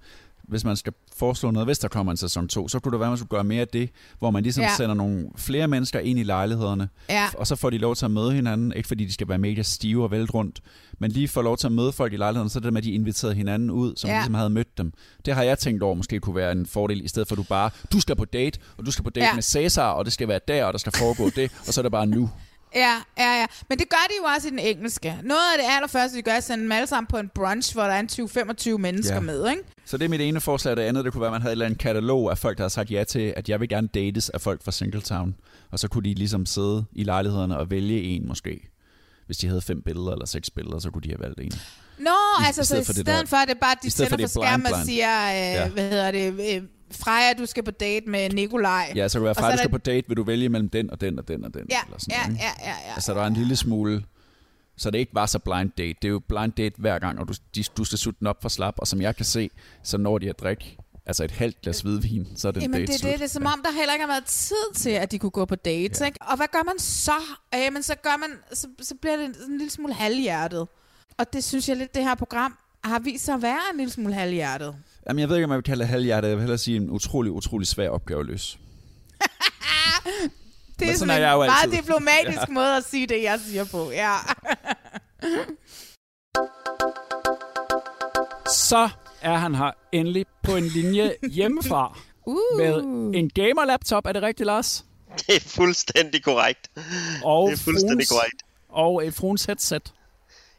Hvis man skal foreslå noget, hvis der kommer en sæson 2, så kunne det være, at man skulle gøre mere af det, hvor man ligesom Ja. sender nogle flere mennesker ind i lejlighederne, Ja. og så får de lov til at møde hinanden, ikke fordi de skal være mega stive og vælte rundt, men lige får lov til at møde folk i lejlighederne, så er det med, at de inviterede hinanden ud, som Ja. ligesom havde mødt dem. Det har jeg tænkt over, måske kunne være en fordel, i stedet for at du bare, du skal på date, og du skal på date ja. med Cæsar, og det skal være der, og der skal foregå det, og så er det bare nu. Ja, ja, ja. Men det gør de jo også i den engelske. Noget af det allerførste, de gør, er at sende dem alle sammen på en brunch, hvor der er en 20-25 mennesker Ja. med, ikke? Så det er mit ene forslag, og det andet, det kunne være, at man havde et eller andet katalog af folk, der har sagt ja til, at jeg vil gerne dates af folk fra Singletown. Og så kunne de ligesom sidde i lejlighederne og vælge en måske. Hvis de havde fem billeder eller seks billeder, så kunne de have valgt en. Nå, I altså, så stedet i for det stedet der- for, at det bare, de i stedet for for skærmen og siger, øh, Ja. hvad hedder det, øh, Freja, du skal på date med Nikolaj. Ja, så det være, fra du er skal der- på date, vil du vælge mellem den og den og den og den. Ja, eller sådan ja, noget, ikke? ja, ja, ja. Altså, der var en lille smule... Så det ikke var så blind date. Det er jo blind date hver gang, og du, de, du skal sutte den op for slap. Og som jeg kan se, så når de at drikke altså et halvt glas hvidvin, så er den Jamen, date det, er det, det er som om, der heller ikke har været tid til, at de kunne gå på dates. Ja. Ikke? Og hvad gør man så? Øh, Jamen, så, gør man, så, så bliver det en lille smule halvhjertet. Og det synes jeg lidt, det her program har vist sig at være en lille smule halvhjertet. Jamen, jeg ved ikke, om jeg vil kalde det halvhjertet. Jeg vil hellere sige en utrolig, utrolig svær opgave at løse. Det er sådan sådan er en jeg jo meget altid. diplomatisk Ja. måde at sige det, jeg siger på. Ja. Så er han her endelig på en linje hjemmefra. Uh. Med en gamer-laptop, er det rigtigt, Lars? Det er fuldstændig korrekt. Og det er fuldstændig fruens- korrekt. Og et fruens headset.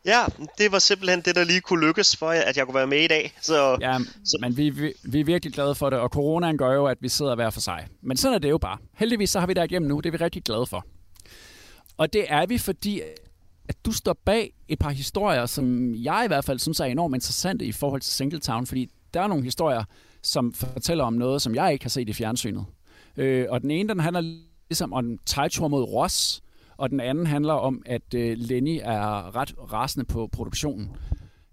Ja, det var simpelthen det, der lige kunne lykkes for, at jeg kunne være med i dag. Så, Ja, men vi, vi, vi er virkelig glade for det, og coronaen gør jo, at vi sidder hver for sig. Men sådan er det jo bare. Heldigvis så har vi der igennem nu, det er vi rigtig glade for. Og det er vi, fordi at du står bag et par historier, som jeg i hvert fald synes er enormt interessante i forhold til Singletown, fordi der er nogle historier, som fortæller om noget, som jeg ikke har set i fjernsynet. Øh, og den ene, den handler ligesom om en tegtur mod Ross, og den anden handler om, at øh, Lenny er ret rasende på produktionen.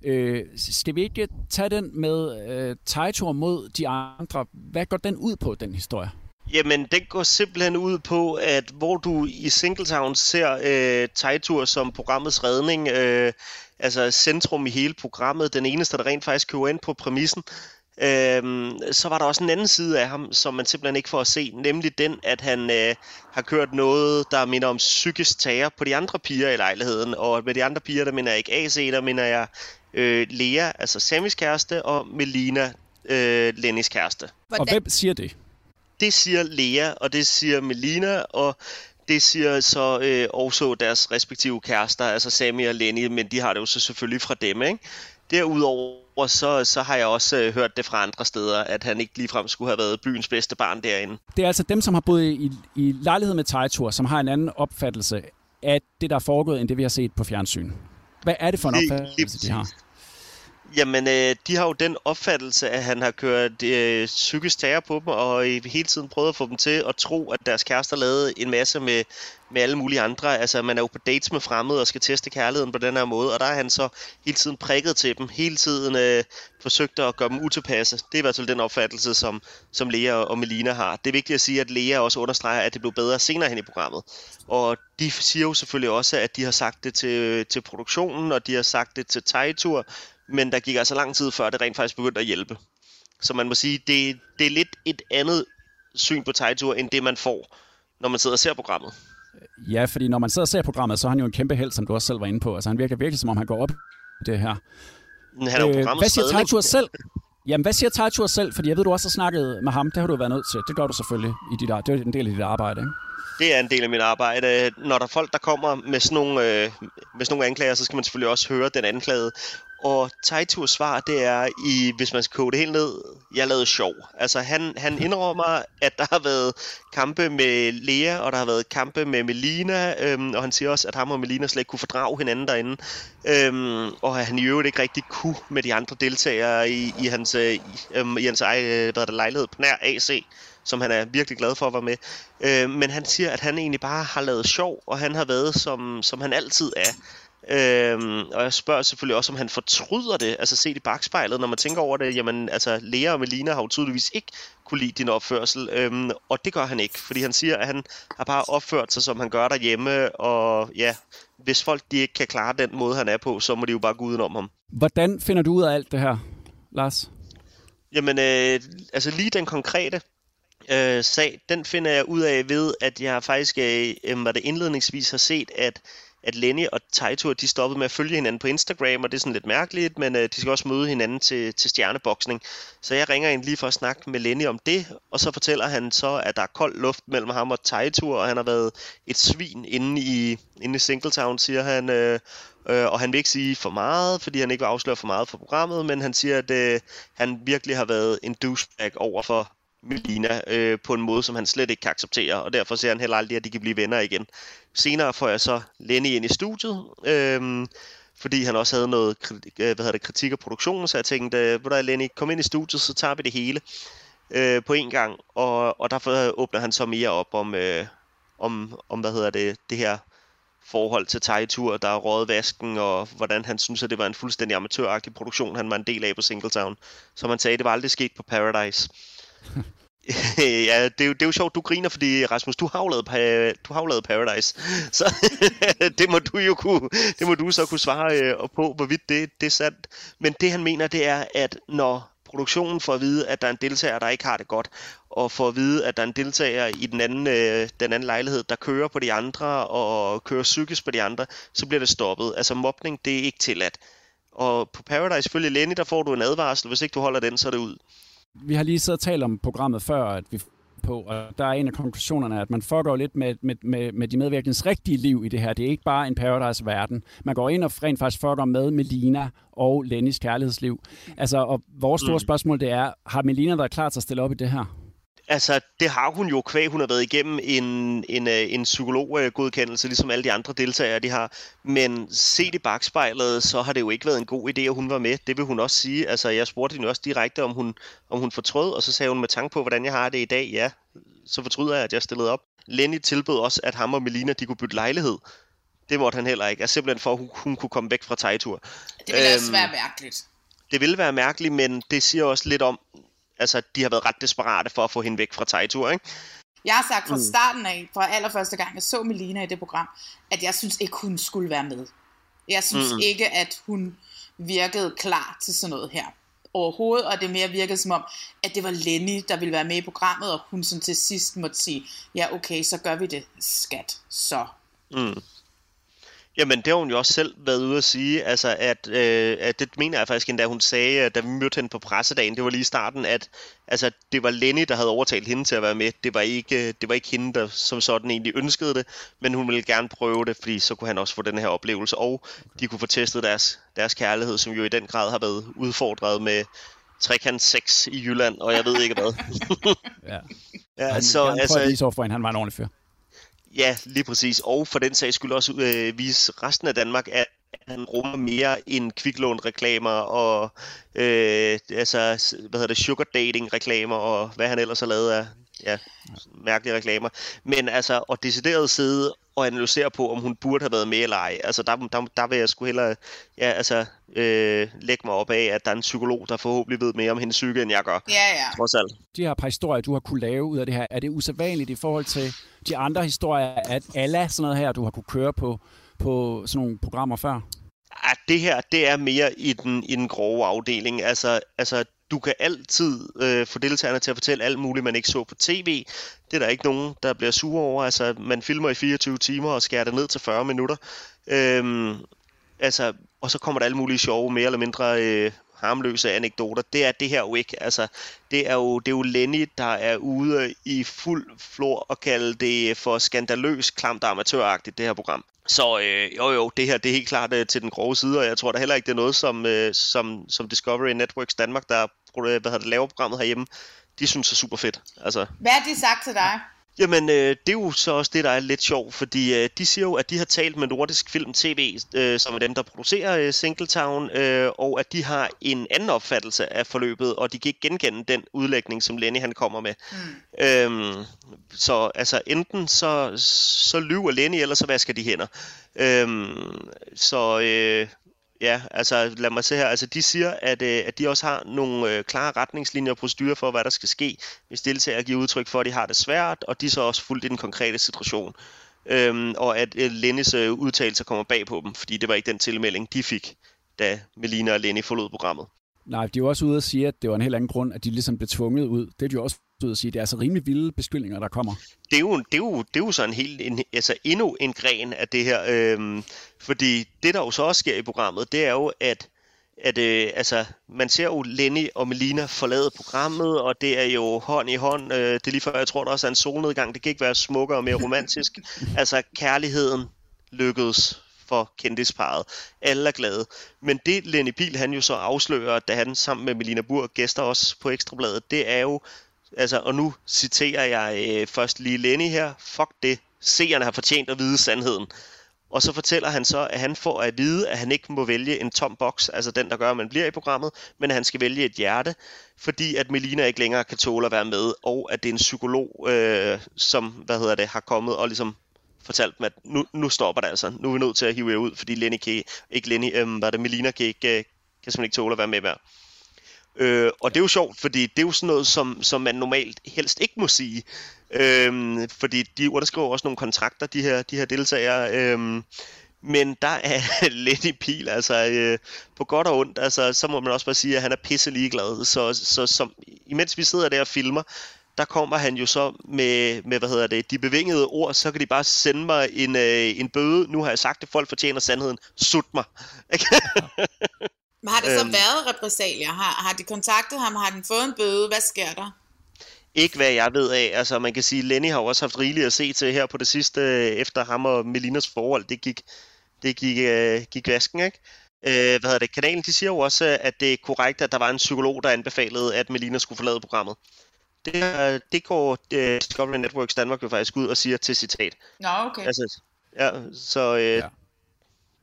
Øh, skal vi ikke tage den med øh, tegtur mod de andre? Hvad går den ud på, den historie? Jamen, den går simpelthen ud på, at hvor du i Singletown ser øh, Tejtur som programmets redning, øh, altså centrum i hele programmet, den eneste, der rent faktisk køber ind på præmissen, øh, så var der også en anden side af ham, som man simpelthen ikke får at se, nemlig den, at han øh, har kørt noget, der minder om psykisk tager på de andre piger i lejligheden, og med de andre piger, der mener jeg ikke AC, der mener jeg øh, Lea, altså Samis kæreste, og Melina, øh, Lennys kæreste. Og hvem siger det? Det siger Lea, og det siger Melina, og det siger så øh, også deres respektive kærester, altså Sami og Lenny, men de har det jo så selvfølgelig fra dem, ikke? Derudover så, så har jeg også øh, hørt det fra andre steder, at han ikke ligefrem skulle have været byens bedste barn derinde. Det er altså dem, som har boet i, i lejlighed med tegtur, som har en anden opfattelse af det, der er foregået, end det, vi har set på fjernsyn. Hvad er det for en opfattelse, de har? Jamen, øh, de har jo den opfattelse, at han har kørt øh, psykisk terror på dem, og hele tiden prøvet at få dem til at tro, at deres kærester lavede en masse med, med alle mulige andre. Altså, man er jo på dates med fremmede og skal teste kærligheden på den her måde, og der er han så hele tiden prikket til dem, hele tiden øh, forsøgt at gøre dem utilpasse. Det er i hvert fald den opfattelse, som, som Lea og Melina har. Det er vigtigt at sige, at Lea også understreger, at det blev bedre senere hen i programmet. Og de siger jo selvfølgelig også, at de har sagt det til, til produktionen, og de har sagt det til Tejtur, men der gik altså lang tid før, det rent faktisk begyndte at hjælpe. Så man må sige, det, det er lidt et andet syn på Tejtur, end det man får, når man sidder og ser programmet. Ja, fordi når man sidder og ser programmet, så er han jo en kæmpe held, som du også selv var inde på. Altså han virker virkelig, som om han går op i det her. Men han er jo hvad programmets siger. Tejtur selv? Jamen, hvad siger Tejtur selv? Fordi jeg ved, du også har snakket med ham. Det har du været nødt til. Det gør du selvfølgelig. I dit, det er en del af dit arbejde, ikke? det er en del af mit arbejde. Når der er folk, der kommer med sådan nogle, øh, med sådan nogle anklager, så skal man selvfølgelig også høre den anklagede. Og Taiturs svar, det er, i, hvis man skal koge det helt ned, jeg lavede sjov. Altså, han, han indrømmer, at der har været kampe med Lea, og der har været kampe med Melina, øhm, og han siger også, at ham og Melina slet ikke kunne fordrage hinanden derinde. Øhm, og at han i øvrigt ikke rigtig kunne med de andre deltagere i, i hans, øh, i, øhm, i hans egen øh, hvad det, lejlighed på nær AC som han er virkelig glad for at være med. Øh, men han siger, at han egentlig bare har lavet sjov, og han har været, som, som han altid er. Øhm, og jeg spørger selvfølgelig også, om han fortryder det, altså set i bagspejlet, når man tænker over det, jamen altså Lea og Melina har jo tydeligvis ikke kunne lide din opførsel, øhm, og det gør han ikke, fordi han siger, at han har bare opført sig, som han gør derhjemme, og ja, hvis folk de ikke kan klare den måde, han er på, så må de jo bare gå udenom ham. Hvordan finder du ud af alt det her, Lars? Jamen, øh, altså lige den konkrete øh, sag, den finder jeg ud af ved, at jeg faktisk, øh, var det indledningsvis har set, at at Lenny og Taito, de stoppede med at følge hinanden på Instagram, og det er sådan lidt mærkeligt, men øh, de skal også møde hinanden til, til stjerneboksning. Så jeg ringer ind lige for at snakke med Lenny om det, og så fortæller han så, at der er kold luft mellem ham og Taito, og han har været et svin inde i, inde i Singletown, siger han. Øh, øh, og han vil ikke sige for meget, fordi han ikke vil afsløre for meget for programmet, men han siger, at øh, han virkelig har været en douchebag over for Melina øh, på en måde, som han slet ikke kan acceptere, og derfor ser han heller aldrig, at de kan blive venner igen. Senere får jeg så Lenny ind i studiet, øh, fordi han også havde noget øh, hvad hedder det, kritik af produktionen, så jeg tænkte, øh, hvor Lenny, kom ind i studiet, så tager vi det hele øh, på en gang, og, og derfor åbner han så mere op om, øh, om, om hvad hedder det, det her forhold til Tejtur, der er røget vasken, og hvordan han synes, at det var en fuldstændig amatøragtig produktion, han var en del af på Singletown. Som han sagde, det var aldrig sket på Paradise. ja, det er, jo, det er jo sjovt, du griner, fordi Rasmus, du har jo lavet, du har jo lavet Paradise. Så det må du jo kunne, det må du så kunne svare øh, på, hvorvidt det, det er sandt. Men det han mener, det er, at når produktionen får at vide, at der er en deltager, der ikke har det godt, og får at vide, at der er en deltager i den anden, øh, den anden lejlighed, der kører på de andre, og kører psykisk på de andre, så bliver det stoppet. Altså mobning, det er ikke tilladt. Og på Paradise, selvfølgelig Lenny, der får du en advarsel. Hvis ikke du holder den, så er det ud. Vi har lige siddet og talt om programmet før, at vi på, og der er en af konklusionerne, at man fucker lidt med, med, med, med de medvirkens rigtige liv i det her. Det er ikke bare en Paradise-verden. Man går ind og rent faktisk fucker med Melina og Lennys kærlighedsliv. Altså, og vores store mm. spørgsmål det er, har Melina været klar til at stille op i det her? Altså, det har hun jo kvæg. Hun har været igennem en, en, øh, en psykologgodkendelse, ligesom alle de andre deltagere, de har. Men set i bagspejlet, så har det jo ikke været en god idé, at hun var med. Det vil hun også sige. Altså, jeg spurgte hende også direkte, om hun, om hun fortrød, og så sagde hun med tanke på, hvordan jeg har det i dag. Ja, så fortryder jeg, at jeg stillede op. Lenny tilbød også, at ham og Melina, de kunne bytte lejlighed. Det måtte han heller ikke. Altså simpelthen for, at hun, hun kunne komme væk fra Tejtur. Det ville øhm, også være mærkeligt. Det ville være mærkeligt, men det siger også lidt om, altså, de har været ret desperate for at få hende væk fra Tejtur, ikke? Jeg har sagt fra mm. starten af, fra allerførste gang, jeg så Melina i det program, at jeg synes ikke, hun skulle være med. Jeg synes mm. ikke, at hun virkede klar til sådan noget her overhovedet, og det mere virkede som om, at det var Lenny, der ville være med i programmet, og hun sådan til sidst måtte sige, ja okay, så gør vi det, skat, så. Mm. Jamen, det har hun jo også selv været ude at sige, altså at, øh, at det mener jeg faktisk endda, hun sagde, da vi mødte hende på pressedagen, det var lige i starten, at altså, det var Lenny, der havde overtalt hende til at være med. Det var ikke, det var ikke hende, der som sådan egentlig ønskede det, men hun ville gerne prøve det, fordi så kunne han også få den her oplevelse, og de kunne få testet deres, deres kærlighed, som jo i den grad har været udfordret med trekant 6 i Jylland, og jeg ved ikke hvad. ja. ja han, så, han altså, at vise over for hende, han var en ordentlig fyr. Ja, lige præcis. Og for den sags skyld også øh, vise resten af Danmark, at han rummer mere end kviklån-reklamer og øh, altså, hvad hedder det, sugar dating-reklamer og hvad han ellers har lavet af ja, mærkelige reklamer. Men altså, at decideret sidde og analysere på, om hun burde have været med eller ej. Altså, der, der, der vil jeg sgu hellere ja, altså, øh, lægge mig op af, at der er en psykolog, der forhåbentlig ved mere om hendes psyke, end jeg gør. Ja, ja. Trods alt. De her par historier, du har kunne lave ud af det her, er det usædvanligt i forhold til de andre historier, at alle sådan noget her, du har kunne køre på, på sådan nogle programmer før? Ja, det her, det er mere i den, i den grove afdeling. Altså, altså du kan altid øh, få deltagerne til at fortælle alt muligt, man ikke så på tv. Det er der ikke nogen, der bliver sure over. Altså, man filmer i 24 timer og skærer det ned til 40 minutter. Øhm, altså, og så kommer der alle mulige sjove, mere eller mindre øh, harmløse anekdoter, det er det her jo ikke. Altså, det er jo, det er jo Lenny, der er ude i fuld flor og kalde det for skandaløs, klamt amatøragtigt, det her program. Så øh, jo jo, det her det er helt klart øh, til den grove side, og jeg tror da heller ikke, det er noget, som, øh, som, som Discovery Networks Danmark, der øh, hvad hedder det, laver programmet herhjemme, de synes er super fedt. Altså, Hvad har de sagt til dig? Jamen, øh, det er jo så også det, der er lidt sjovt, fordi øh, de siger jo, at de har talt med Nordisk Film TV, øh, som er dem, der producerer øh, Singletown, øh, og at de har en anden opfattelse af forløbet, og de kan ikke genkende den udlægning, som Lenny han kommer med. Mm. Øhm, så altså, enten så, så lyver Lenny, eller så vasker de hænder. Øhm, så øh, Ja, altså lad mig se her. Altså de siger, at, øh, at de også har nogle øh, klare retningslinjer og procedurer for, hvad der skal ske, hvis deltagere giver udtryk for, at de har det svært, og de er så også fuldt i den konkrete situation. Øhm, og at øh, Lennes øh, udtalelser kommer bag på dem, fordi det var ikke den tilmelding, de fik, da Melina og Lenny forlod programmet. Nej, de er jo også ude at sige, at det var en helt anden grund, at de ligesom blev tvunget ud. Det er de jo også ude at sige. Det er altså rimelig vilde beskyldninger, der kommer. Det er jo, det er jo, det er jo sådan helt, en, altså endnu en gren af det her. Øhm, fordi det, der jo så også sker i programmet, det er jo, at at øh, altså, man ser jo Lenny og Melina forlade programmet, og det er jo hånd i hånd. Øh, det er lige før, jeg tror, der også er en solnedgang. Det kan ikke være smukkere og mere romantisk. altså, kærligheden lykkedes for kendisparet. Alle er glade. Men det Lenny Pil han jo så afslører, da han sammen med Melina Burg gæster os på Ekstrabladet, det er jo, altså, og nu citerer jeg øh, først lige Lenny her, fuck det, seerne har fortjent at vide sandheden. Og så fortæller han så, at han får at vide, at han ikke må vælge en tom boks, altså den, der gør, at man bliver i programmet, men at han skal vælge et hjerte, fordi at Melina ikke længere kan tåle at være med, og at det er en psykolog, øh, som hvad hedder det, har kommet og ligesom fortalt dem, at nu, nu stopper det altså. Nu er vi nødt til at hive jer ud, fordi Lenny kan, ikke Lenny, øhm, var det, Melina kan, ikke, øh, kan simpelthen ikke tåle at være med mere. Øh, og det er jo sjovt, fordi det er jo sådan noget, som, som man normalt helst ikke må sige. Øh, fordi de underskriver også nogle kontrakter, de her, de her deltagere. Øh, men der er Lenny Pil, altså øh, på godt og ondt, altså, så må man også bare sige, at han er pisse ligeglad. Så, så som, imens vi sidder der og filmer, der kommer han jo så med, med hvad hedder det, de bevingede ord, så kan de bare sende mig en, øh, en bøde. Nu har jeg sagt, at folk fortjener sandheden. Sut mig. Men har det så Øhm. været repræsalier? Har, har de kontaktet ham? Har den fået en bøde? Hvad sker der? Ikke hvad jeg ved af. Altså man kan sige, Lenny har også haft rigeligt at se til her på det sidste, øh, efter ham og Melinas forhold. Det gik, det gik, øh, gik vasken, ikke? Øh, hvad hedder det? Kanalen de siger jo også, øh, at det er korrekt, at der var en psykolog, der anbefalede, at Melina skulle forlade programmet. Det, er- det går øh, Discovery Networks Danmark jo faktisk ud og siger til citat. Nå, okay. Altså, ja, så øh, ja.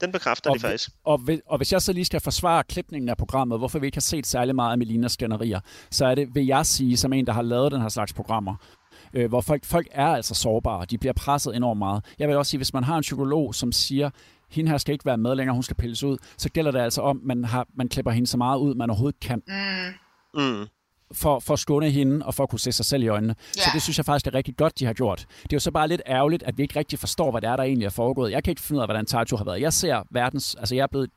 den bekræfter Og, de faktisk. og, hvis- og hvis jeg så lige skal forsvare klipningen af programmet, hvorfor vi ikke har set særlig meget af Melinas skænderier, så er det, vil jeg sige, som en, der har lavet den her slags programmer, øh, hvor folk, folk er altså sårbare. De bliver presset enormt meget. Jeg vil også sige, hvis man har en psykolog, som siger, hende her skal ikke være med længere, hun skal pilles ud, så gælder det altså om, man, har, man klipper hende så meget ud, man overhovedet kan. Mm. Mm. For, for at skåne hende og for at kunne se sig selv i øjnene. Ja. Så det synes jeg faktisk er rigtig godt, de har gjort. Det er jo så bare lidt ærgerligt, at vi ikke rigtig forstår, hvad det er, der egentlig er foregået. Jeg kan ikke finde ud af, hvordan Taito har været. Jeg ser verdens... Altså, jeg er blevet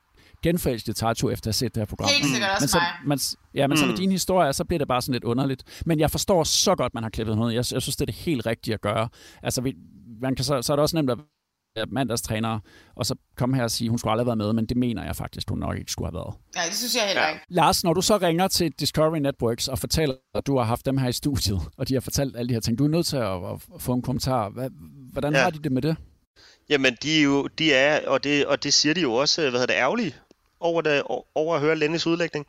genforelsket i Taito efter at have set det her program. Helt sikkert også men så, mig. man, ja, men så med Mm. dine historier, så bliver det bare sådan lidt underligt. Men jeg forstår så godt, man har klippet noget. Jeg, jeg synes, det er det helt rigtige at gøre. Altså, vi, man kan så, så er det også nemt at være mandagstræner, og så komme her og sige, at hun skulle aldrig have været med, men det mener jeg faktisk, hun nok ikke skulle have været. Ja, det synes jeg heller ikke. Lars, når du så ringer til Discovery Networks og fortæller, at du har haft dem her i studiet, og de har fortalt alle de her ting, du er nødt til at, at få en kommentar. Hvad, hvordan Ja. ja. har de det med det? Jamen, de er jo, de er, og det, og det siger de jo også, hvad hedder det, ærgerlige over, det, over at høre Lennys udlægning.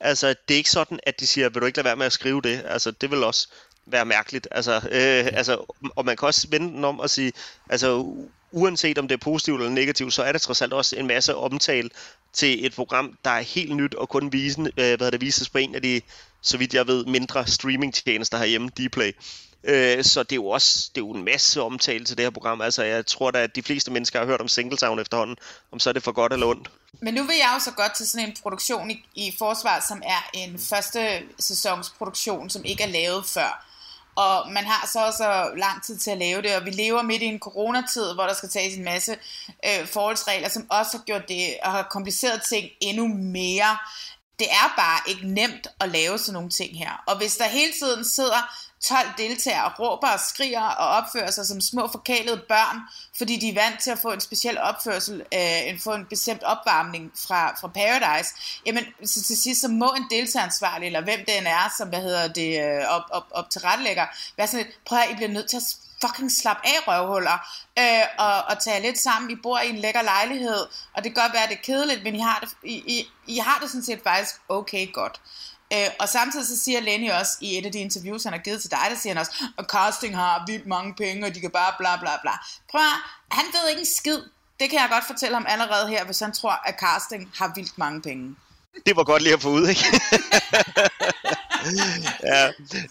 Altså, det er ikke sådan, at de siger, vil du ikke lade være med at skrive det? Altså, det vil også være mærkeligt. Altså, øh, altså, og man kan også vende den om og sige, altså, uanset om det er positivt eller negativt, så er det trods alt også en masse omtale til et program, der er helt nyt og kun visen, øh, hvad hedder det, vises på en af de, så vidt jeg ved, mindre streamingtjenester herhjemme, Dplay. Øh, så det er jo også det er jo en masse omtale til det her program. Altså, jeg tror da, at de fleste mennesker har hørt om Singletown efterhånden, om så er det for godt eller ondt. Men nu vil jeg jo så godt til sådan en produktion i, i forsvar, som er en første sæsons produktion, som ikke er lavet før. Og man har så også lang tid til at lave det, og vi lever midt i en coronatid, hvor der skal tages en masse øh, forholdsregler, som også har gjort det og har kompliceret ting endnu mere. Det er bare ikke nemt at lave sådan nogle ting her. Og hvis der hele tiden sidder 12 deltagere råber og skriger og opfører sig som små forkælede børn, fordi de er vant til at få en speciel opførsel, øh, få en bestemt opvarmning fra, fra Paradise, jamen så til sidst så må en deltageransvarlig, eller hvem den er, som hvad hedder det, øh, op, op, op til retlægger, være sådan lidt, prøv at I bliver nødt til at fucking slap af røvhuller, øh, og, og tage lidt sammen. I bor i en lækker lejlighed, og det kan godt være, at det er kedeligt, men I har det, I, I, I har det sådan set faktisk okay godt. Øh, og samtidig så siger Lenny også i et af de interviews, han har givet til dig, der siger han også, at casting har vildt mange penge, og de kan bare bla bla bla. Prøv at, han ved ikke en skid. Det kan jeg godt fortælle ham allerede her, hvis han tror, at casting har vildt mange penge. Det var godt lige at få ud, ikke? ja.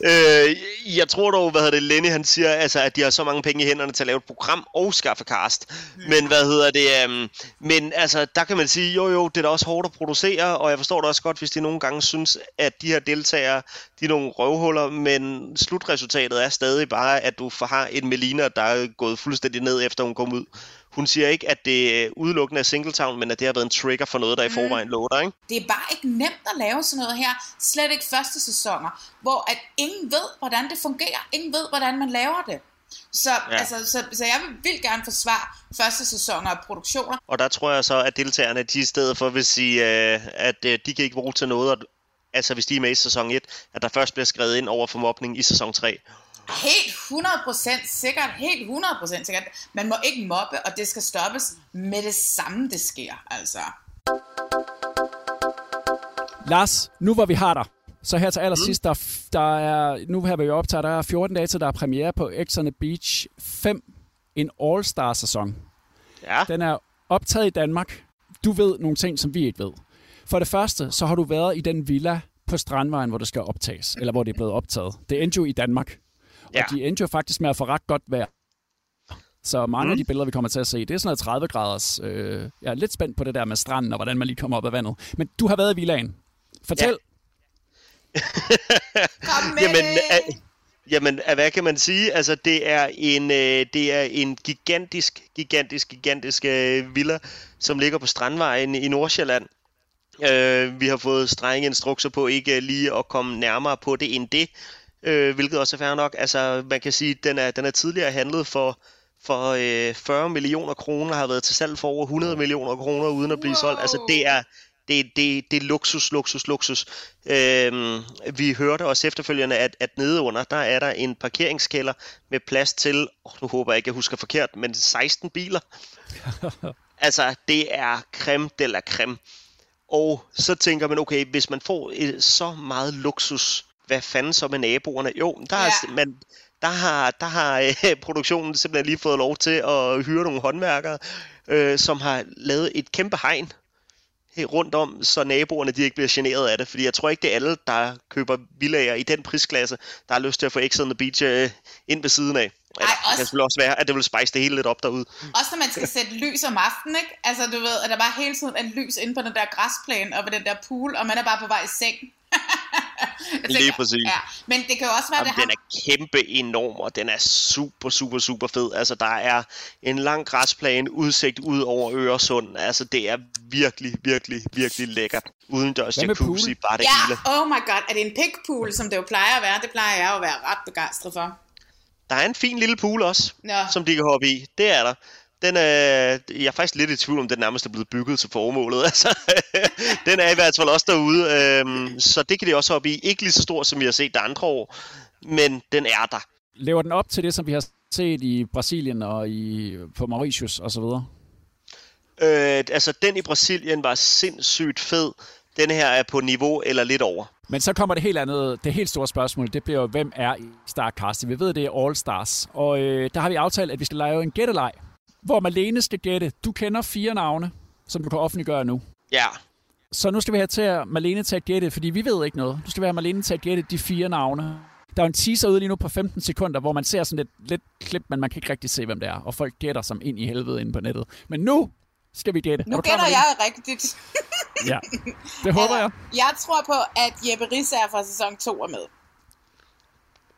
øh, jeg tror dog, hvad hedder det, Lenny han siger, altså, at de har så mange penge i hænderne til at lave et program og skaffe cast. Men hvad hedder det, um, men altså, der kan man sige, jo jo, det er da også hårdt at producere, og jeg forstår det også godt, hvis de nogle gange synes, at de her deltagere, de er nogle røvhuller, men slutresultatet er stadig bare, at du har en Melina, der er gået fuldstændig ned, efter hun kom ud. Hun siger ikke, at det udelukkende er Singletown, men at det har været en trigger for noget, der i Mm. forvejen lå der, ikke? Det er bare ikke nemt at lave sådan noget her. Slet ikke første sæsoner, hvor at ingen ved, hvordan det fungerer. Ingen ved, hvordan man laver det. Så, Ja. altså, så, så jeg vil gerne forsvare første sæsoner af produktioner. Og der tror jeg så, at deltagerne, de i stedet for vil sige, øh, at øh, de kan ikke bruge til noget, og, altså hvis de er med i sæson 1, at der først bliver skrevet ind over for mobning i sæson 3. Helt 100% sikkert, helt 100% sikkert. Man må ikke mobbe, og det skal stoppes med det samme, det sker. Altså. Lars, nu hvor vi har dig, så her til allersidst, der, der er, nu her vil vi optage, der er 14 dage til, der er premiere på X on the Beach 5, en All-Star-sæson. Ja. Den er optaget i Danmark. Du ved nogle ting, som vi ikke ved. For det første, så har du været i den villa på Strandvejen, hvor det skal optages, eller hvor det er blevet optaget. Det endte jo i Danmark. Ja. Og de endte jo faktisk med at få ret godt vejr. Så mange mm. af de billeder, vi kommer til at se, det er sådan noget 30 graders. Øh, jeg er lidt spændt på det der med stranden, og hvordan man lige kommer op af vandet. Men du har været i villaen. Fortæl. Ja. Kom med Jamen, øh, jamen, øh, hvad kan man sige? Altså, det er en, øh, det er en gigantisk, gigantisk, gigantisk øh, villa, som ligger på Strandvejen i Nordsjælland. Øh, vi har fået strenge instrukser på ikke lige at komme nærmere på det end det, øh, hvilket også er fair nok. Altså, man kan sige, den er, den er tidligere handlet for, for øh, 40 millioner kroner, har været til salg for over 100 millioner kroner, uden at blive solgt. Altså, det er, det, det, det er luksus, luksus, luksus. Øhm, vi hørte også efterfølgende, at, at nede under, der er der en parkeringskælder med plads til, oh, nu håber jeg ikke, jeg husker forkert, men 16 biler. altså, det er creme de la creme. Og så tænker man, okay, hvis man får et, så meget luksus, hvad fanden så med naboerne? Jo, der, ja. er, man, der har, der har øh, produktionen simpelthen lige fået lov til at hyre nogle håndværkere, øh, som har lavet et kæmpe hegn rundt om, så naboerne de ikke bliver generet af det. Fordi jeg tror ikke, det er alle, der køber villager i den prisklasse, der har lyst til at få X on the Beach øh, ind ved siden af. Ej, også- Det kan selvfølgelig også være, at det vil spice det hele lidt op derude. Også når man skal sætte lys om aftenen, ikke? Altså, du ved, at der bare hele tiden er lys inde på den der græsplæne og på den der pool, og man er bare på vej i seng. Jeg Lige præcis. Ja, men det kan jo også være, at det Jamen, har... den er kæmpe enorm, og den er super, super, super fed. Altså, der er en lang græsplæne, udsigt ud over Øresund. Altså, det er virkelig, virkelig, virkelig lækkert. Udendørs jacuzzi, bare det hele. Ja, oh my god, er det en pigpool, som det jo plejer at være? Det plejer jeg jo at være ret begejstret for. Der er en fin lille pool også, Nå. som de kan hoppe i. Det er der. Den er, jeg er faktisk lidt i tvivl om, den nærmest er blevet bygget til formålet. Altså, den er i hvert fald også derude, øhm, så det kan de også hoppe i. Ikke lige så stor, som vi har set de andre år, men den er der. Lever den op til det, som vi har set i Brasilien og i, på Mauritius og så videre? Øh, altså, den i Brasilien var sindssygt fed. Den her er på niveau eller lidt over. Men så kommer det helt andet, det helt store spørgsmål, det bliver jo, hvem er i Starcast? Vi ved, det er All Stars, og øh, der har vi aftalt, at vi skal lave en gætteleg, hvor Malene skal gætte. Du kender fire navne, som du kan offentliggøre nu. Ja. Så nu skal vi have til at Malene til at gætte, fordi vi ved ikke noget. Du skal være Malene til at gætte de fire navne. Der er en teaser ude lige nu på 15 sekunder, hvor man ser sådan lidt, lidt klip, men man kan ikke rigtig se, hvem det er. Og folk gætter som ind i helvede inde på nettet. Men nu skal vi gætte. Nu Er gætter jeg rigtigt. Ja, det håber jeg. Jeg tror på, at Jeppe Risser fra sæson 2 er med.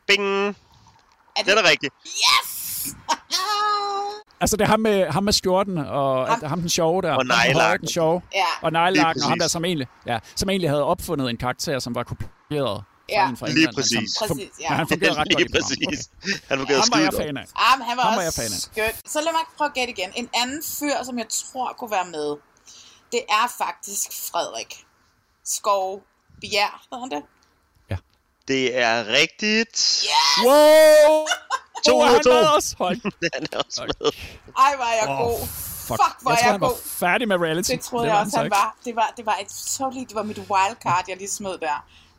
Bing! Er det er da rigtigt. Yes! Altså, det er ham med, ham med skjorten, og ham, ham den sjove der. Og Den sjove. Ja. Og nejlakken, og ham der som egentlig, ja, som egentlig havde opfundet en karakter, som var kopieret Ja. en fra Lige England. men præcis. som- Præcis, ja. Han fungerede ret godt Lige programmet. præcis. Han fungerede Ham var jeg skide fan af. Ah, han var Ham var jeg også fan af. skøn. Så lad mig prøve at gætte igen. En anden fyr, som jeg tror kunne være med, det er faktisk Frederik Skov Bjerg, hedder han det? Det er rigtigt. Yes! Wow! To Oh, er ud af han to. med os? Hold. Han er også med. Ej, hvor er jeg Åh, god. Fuck, Fuck, hvor jeg er tror, jeg han var god. færdig med reality. Det troede Det jeg var også, så han ikke. var. Det var, det var et totally, det var mit wildcard, jeg lige smed der.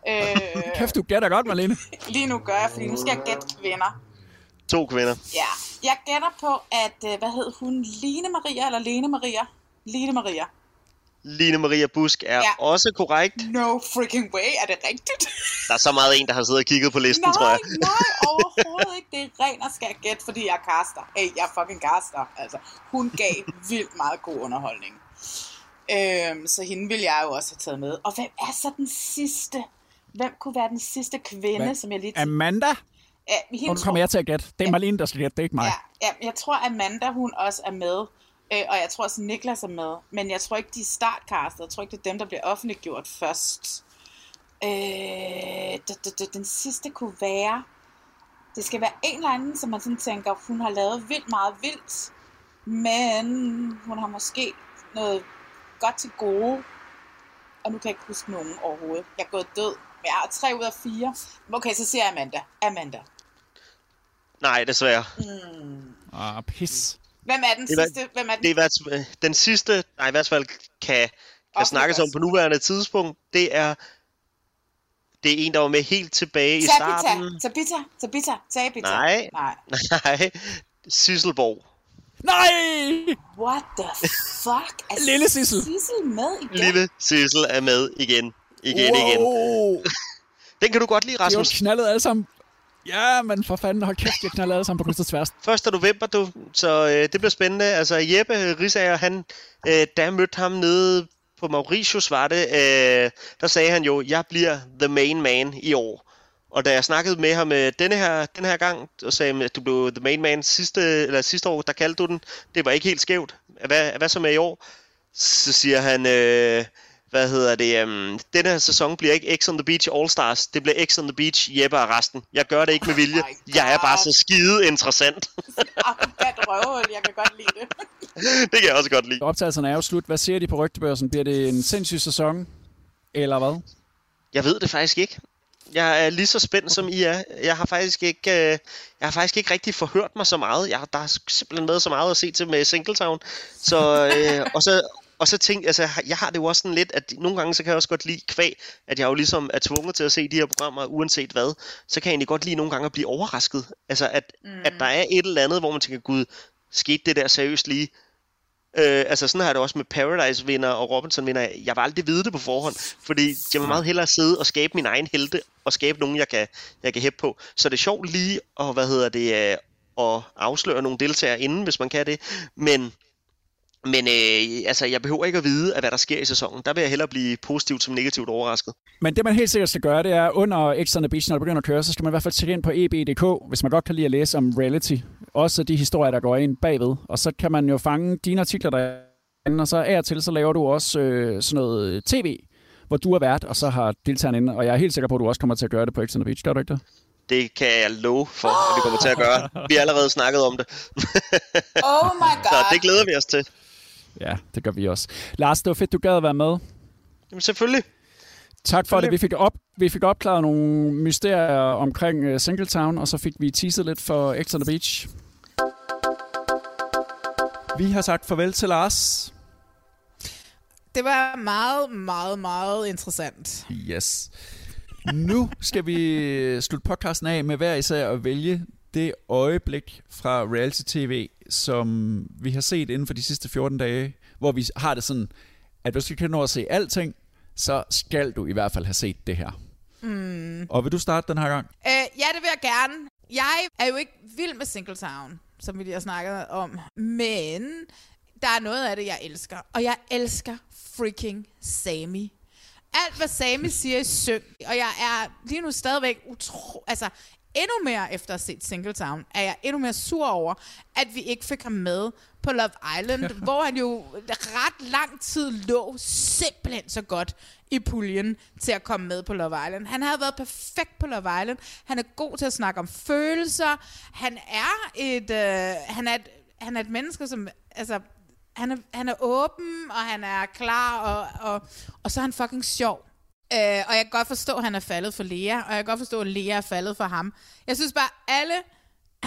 Øh, Kæft, du gætter godt, Marlene. lige nu gør jeg, fordi nu skal jeg gætte kvinder. To kvinder. Ja, jeg gætter på, at, øh, hvad hed hun, Line Maria eller Lene Maria? Line Maria. Line Maria Busk er Ja. ja. også korrekt. No freaking way, er det rigtigt? Der er så meget en, der har siddet og kigget på listen, nej, tror jeg. nej, overhovedet ikke. Det er ren og skær gæt, fordi jeg er caster. Hey, jeg er fucking caster. Altså, hun gav vildt meget god underholdning. Øhm, så hende vil jeg jo også have taget med. Og hvem er så den sidste? Hvem kunne være den sidste kvinde, Hvad? som jeg lige... Amanda? Ja, hende Nu kommer jeg til at gætte. Det er Marlene, der skal gætte, det er ikke mig. Ja, ja, jeg tror, Amanda, hun også er med. Øh, og jeg tror også, Niklas er med. Men jeg tror ikke, de er startcastet. Jeg tror ikke, det er dem, der bliver offentliggjort først. Øh, d- d- d- den sidste kunne være... Det skal være en eller anden, som man sådan tænker, hun har lavet vildt meget vildt. Men hun har måske noget godt til gode. Og nu kan jeg ikke huske nogen overhovedet. Jeg er gået død. Men jeg har tre ud af fire. Okay, så siger jeg Amanda. Amanda. Nej, desværre. Mm. Ah, pis. Hvem er den Det er, sidste? Hvem er den? det er hvert fald, den sidste, nej i hvert fald kan, kan snakkes om på nuværende tidspunkt, det er, det er en, der var med helt tilbage i starten. Tabita, Tabita, Tabita, Tabita. Nej. Nej. Nej, Sisselborg. Nej! What the fuck? Er Lille Sissel. Sissel med igen? Lille Sissel er med igen. Igen, igen. wow. Den kan du godt lide, De har Rasmus. knaldet alle sammen. Ja, men for fanden, hold kæft, jeg knaldede knaldet sammen på kryds og tværs. 1. november, du. Så øh, det bliver spændende. Altså, Jeppe Risager, han, øh, da jeg mødte ham nede på Mauritius, var det, øh, der sagde han jo, jeg bliver the main man i år. Og da jeg snakkede med ham øh, denne her, den her gang, og sagde, at du blev the main man sidste, eller sidste år, der kaldte du den. Det var ikke helt skævt. Hvad, hvad så med i år? Så siger han, øh, hvad hedder det, um, denne her sæson bliver ikke X on the Beach All Stars, det bliver X on the Beach Jeppe og resten. Jeg gør det ikke med vilje. Jeg er bare så skide interessant. Arrogant røvhul, jeg kan godt lide det. det kan jeg også godt lide. Optagelserne er jo slut. Hvad siger de på rygtebørsen? Bliver det en sindssyg sæson? Eller hvad? Jeg ved det faktisk ikke. Jeg er lige så spændt som I er. Jeg har faktisk ikke, øh, jeg har faktisk ikke rigtig forhørt mig så meget. Jeg, der er simpelthen været så meget at se til med Singletown. Så, øh, og så, og så tænkte altså, jeg har det jo også sådan lidt, at nogle gange så kan jeg også godt lide kvæg, at jeg jo ligesom er tvunget til at se de her programmer, uanset hvad. Så kan jeg egentlig godt lide nogle gange at blive overrasket. Altså, at, mm. at der er et eller andet, hvor man tænker, gud, skete det der seriøst lige? Øh, altså sådan har jeg det også med Paradise-vinder og Robinson-vinder. Jeg vil aldrig vide det på forhånd, fordi jeg vil meget hellere sidde og skabe min egen helte, og skabe nogen, jeg kan, jeg kan hæppe på. Så det er sjovt lige at, hvad hedder det, øh, at afsløre nogle deltagere inden, hvis man kan det. Men, men øh, altså, jeg behøver ikke at vide, at hvad der sker i sæsonen. Der vil jeg hellere blive positivt som negativt overrasket. Men det man helt sikkert skal gøre, det er under X on the Beach, når det begynder at køre, så skal man i hvert fald tjekke ind på eb.dk, hvis man godt kan lide at læse om reality. Også de historier, der går ind bagved. Og så kan man jo fange dine artikler derinde, og så af og til, så laver du også øh, sådan noget tv, hvor du er vært, og så har deltagerne inde. Og jeg er helt sikker på, at du også kommer til at gøre det på X on the Beach. Gør du ikke det? Det kan jeg love for, at vi kommer til at gøre. Vi har allerede snakket om det. Oh my god. Så det glæder vi os til. Ja, det gør vi også. Lars, det var fedt, du gad at være med. Jamen selvfølgelig. Tak for det. Vi fik, op, vi fik opklaret nogle mysterier omkring uh, Singletown, og så fik vi teaset lidt for X on the Beach. Vi har sagt farvel til Lars. Det var meget, meget, meget interessant. Yes. Nu skal vi slutte podcasten af med hver især at vælge det øjeblik fra reality tv, som vi har set inden for de sidste 14 dage, hvor vi har det sådan, at hvis du kan nå at se alting, så skal du i hvert fald have set det her. Mm. Og vil du starte den her gang? Øh, ja, det vil jeg gerne. Jeg er jo ikke vild med Singletown, som vi lige har snakket om. Men der er noget af det, jeg elsker. Og jeg elsker freaking Sammy. Alt, hvad Sammy siger i syng. Og jeg er lige nu stadigvæk utro... Altså, endnu mere, efter at have set Singletown, er jeg endnu mere sur over, at vi ikke fik ham med på Love Island, hvor han jo ret lang tid lå simpelthen så godt i puljen til at komme med på Love Island. Han havde været perfekt på Love Island. Han er god til at snakke om følelser. Han er et, øh, han er et, han er et menneske, som... Altså, han er, han er åben, og han er klar, og, og, og så er han fucking sjov. Øh, og jeg kan godt forstå, at han er faldet for Lea, og jeg kan godt forstå, at Lea er faldet for ham. Jeg synes bare, alle,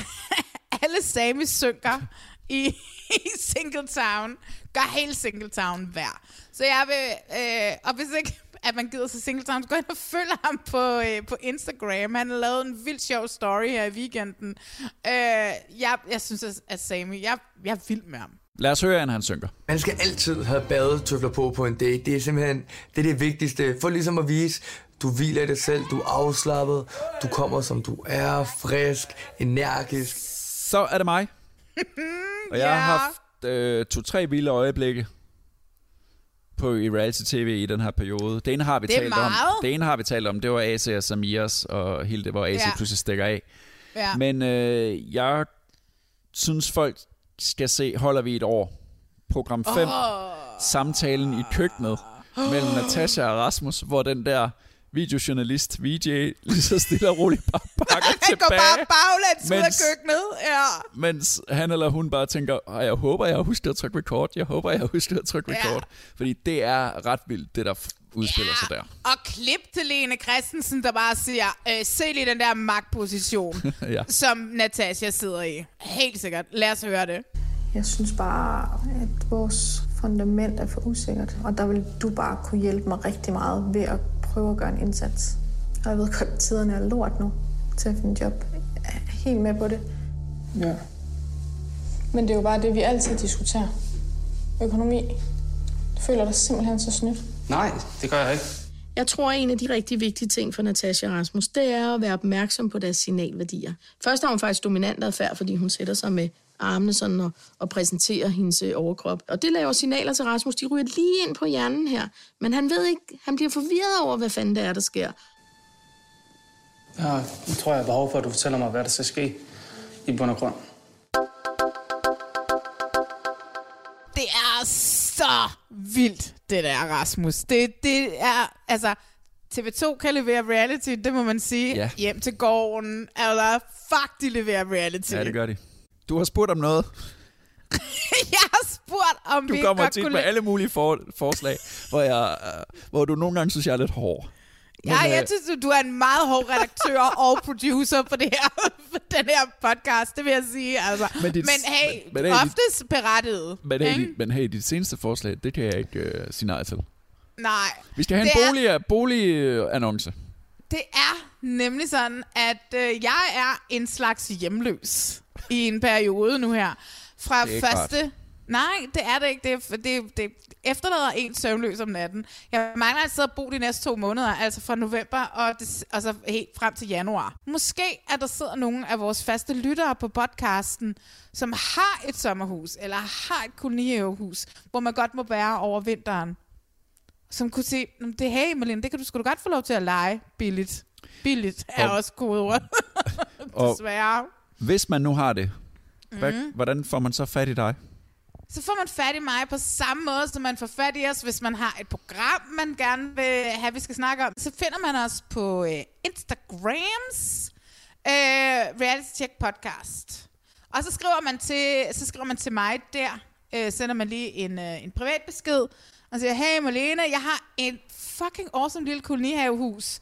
alle Sami synker i, i Singletown, gør hele Singletown værd. Så jeg vil, øh, og hvis ikke at man gider sig Singletown, så gå ind og følg ham på, øh, på Instagram. Han har lavet en vild sjov story her i weekenden. Øh, jeg, jeg synes, at, at Sami, jeg, jeg er vild med ham. Lad os høre, at han synker. Man skal altid have badetøfler på på en date. Det er simpelthen det, er det vigtigste. For ligesom at vise, du hviler dig selv, du er afslappet, du kommer som du er, frisk, energisk. Så er det mig. Og jeg har haft øh, to-tre vilde øjeblikke på i reality-tv i den her periode. Det ene har vi Det talt om. Det ene har vi talt om. Det var AC og Samiras og hele det, hvor AC Ja. ja. pludselig stikker af. Ja. Men øh, jeg synes, folk skal se Holder vi et år. Program 5. Åh. Samtalen i køkkenet mellem Natasha og Rasmus, hvor den der videojournalist, VJ, lige så stille og roligt bare pakker Han tilbage. går bare baglæns ud af mens- køkkenet. Ja. mens han eller hun bare tænker, "Ej, jeg håber, jeg har husket at trykke record. Jeg håber, jeg har husket at trykke Ja. record. Fordi det er ret vildt, det der udspiller sig der. Og klip til Lene Christensen, der bare siger, øh, se lige den der magtposition, ja. som Natasha sidder i. Helt sikkert. Lad os høre det. Jeg synes bare, at vores fundament er for usikkert, og der vil du bare kunne hjælpe mig rigtig meget ved at prøve at gøre en indsats. Og jeg ved godt, at tiderne er lort nu til at finde job. Jeg er helt med på det. Ja. Men det er jo bare det, vi altid diskuterer. Økonomi. Du føler dig simpelthen så snydt. Nej, det gør jeg ikke. Jeg tror, at en af de rigtig vigtige ting for Natasha og Rasmus, det er at være opmærksom på deres signalværdier. Først har hun faktisk dominant adfærd, fordi hun sætter sig med armene sådan og, og præsenterer hendes øh, overkrop. Og det laver signaler til Rasmus, de ryger lige ind på hjernen her. Men han ved ikke, han bliver forvirret over, hvad fanden det er, der sker. Ja, nu tror jeg, jeg har behov for, at du fortæller mig, hvad der skal ske i bund og grund. Det er så vildt, det der, Rasmus. Det, det er, altså, TV2 kan levere reality, det må man sige. Ja. Hjem til gården, eller fuck, de leverer reality. Ja, det gør de. Du har spurgt om noget. jeg har spurgt, om Du vi kommer godt tit kunne... med alle mulige for, forslag, hvor, jeg, øh, hvor du nogle gange synes, jeg er lidt hård. Ja, jeg øh, synes, du er en meget hård redaktør og producer på, det her, for den her podcast, det vil jeg sige. Altså. Men Men, dit- men hey, men- men hey, dit- oftest berettiget. Men hey, dit, men hey, dit seneste forslag, det kan jeg ikke øh, sige nej til. Nej. Vi skal have en bolig, boligannonce. Det er nemlig sådan, at øh, jeg er en slags hjemløs i en periode nu her. Fra Det er første... Nej, det er det ikke. Det, er- det, det efterlader en søvnløs om natten. Jeg mangler sted at bo de næste to måneder, altså fra november og, det, og så helt frem til januar. Måske er der sidder nogle af vores faste lyttere på podcasten, som har et sommerhus, eller har et kolonihavehus, hvor man godt må være over vinteren som kunne sige, "Nå, det hey Malene, det kan du sgu godt få lov til at lege billigt. Billigt er Og- også kodeord. Desværre. Hvis man nu har det, hvad, Mhm. hvordan får man så fat i dig? Så får man fat i mig på samme måde, som man får fat i os, hvis man har et program, man gerne vil have, vi skal snakke om. Så finder man os på øh, Instagrams øh, Reality Check Podcast. Og så skriver man til, så skriver man til mig der, øh, sender man lige en, øh, en privat besked, og siger, hey Malene, jeg har en fucking awesome lille kolonihavehus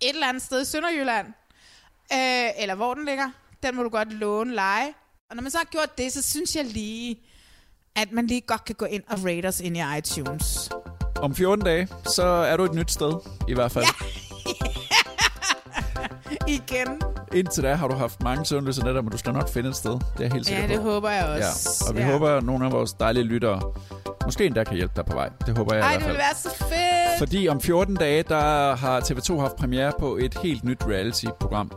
et eller andet sted i Sønderjylland, øh, eller hvor den ligger. Den må du godt låne, lege. Og når man så har gjort det, så synes jeg lige, at man lige godt kan gå ind og rate os ind i iTunes. Om 14 dage, så er du et nyt sted, i hvert fald. Igen. Indtil da har du haft mange søvnløse nætter, men du skal nok finde et sted. Det er jeg helt Ja, sikker det på. håber jeg også. Ja. Og vi Ja. håber, at nogle af vores dejlige lyttere måske endda kan hjælpe dig på vej. Det håber jeg Ej, i det hvert ville fald. være så fedt. Fordi om 14 dage, der har TV2 haft premiere på et helt nyt reality-program,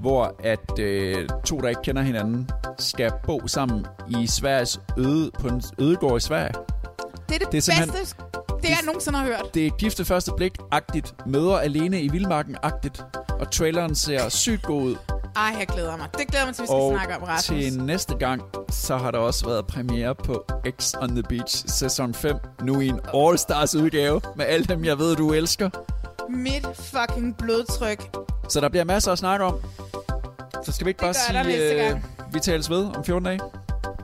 hvor at øh, to, der ikke kender hinanden, skal bo sammen i Sveriges øde, på en ødegård i Sverige. Det er det, Det er bedste Det jeg nogensinde har hørt. Det er gift ved første blik-agtigt. Møder alene i vildmarken-agtigt. Og traileren ser sygt god ud. Ej, jeg glæder mig. Det glæder mig til, vi skal Og snakke om, Rasmus. til næste gang, så har der også været premiere på X on the Beach sæson 5. Nu i en All-Stars udgave med alle dem, jeg ved, du elsker. Mit fucking blodtryk. Så der bliver masser at snakke om. Så skal vi ikke bare der næste sige, øh, vi tales ved om 14 dage?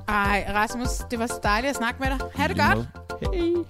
Ej, Rasmus, det var så dejligt at snakke med dig. Ha' det godt. Hej.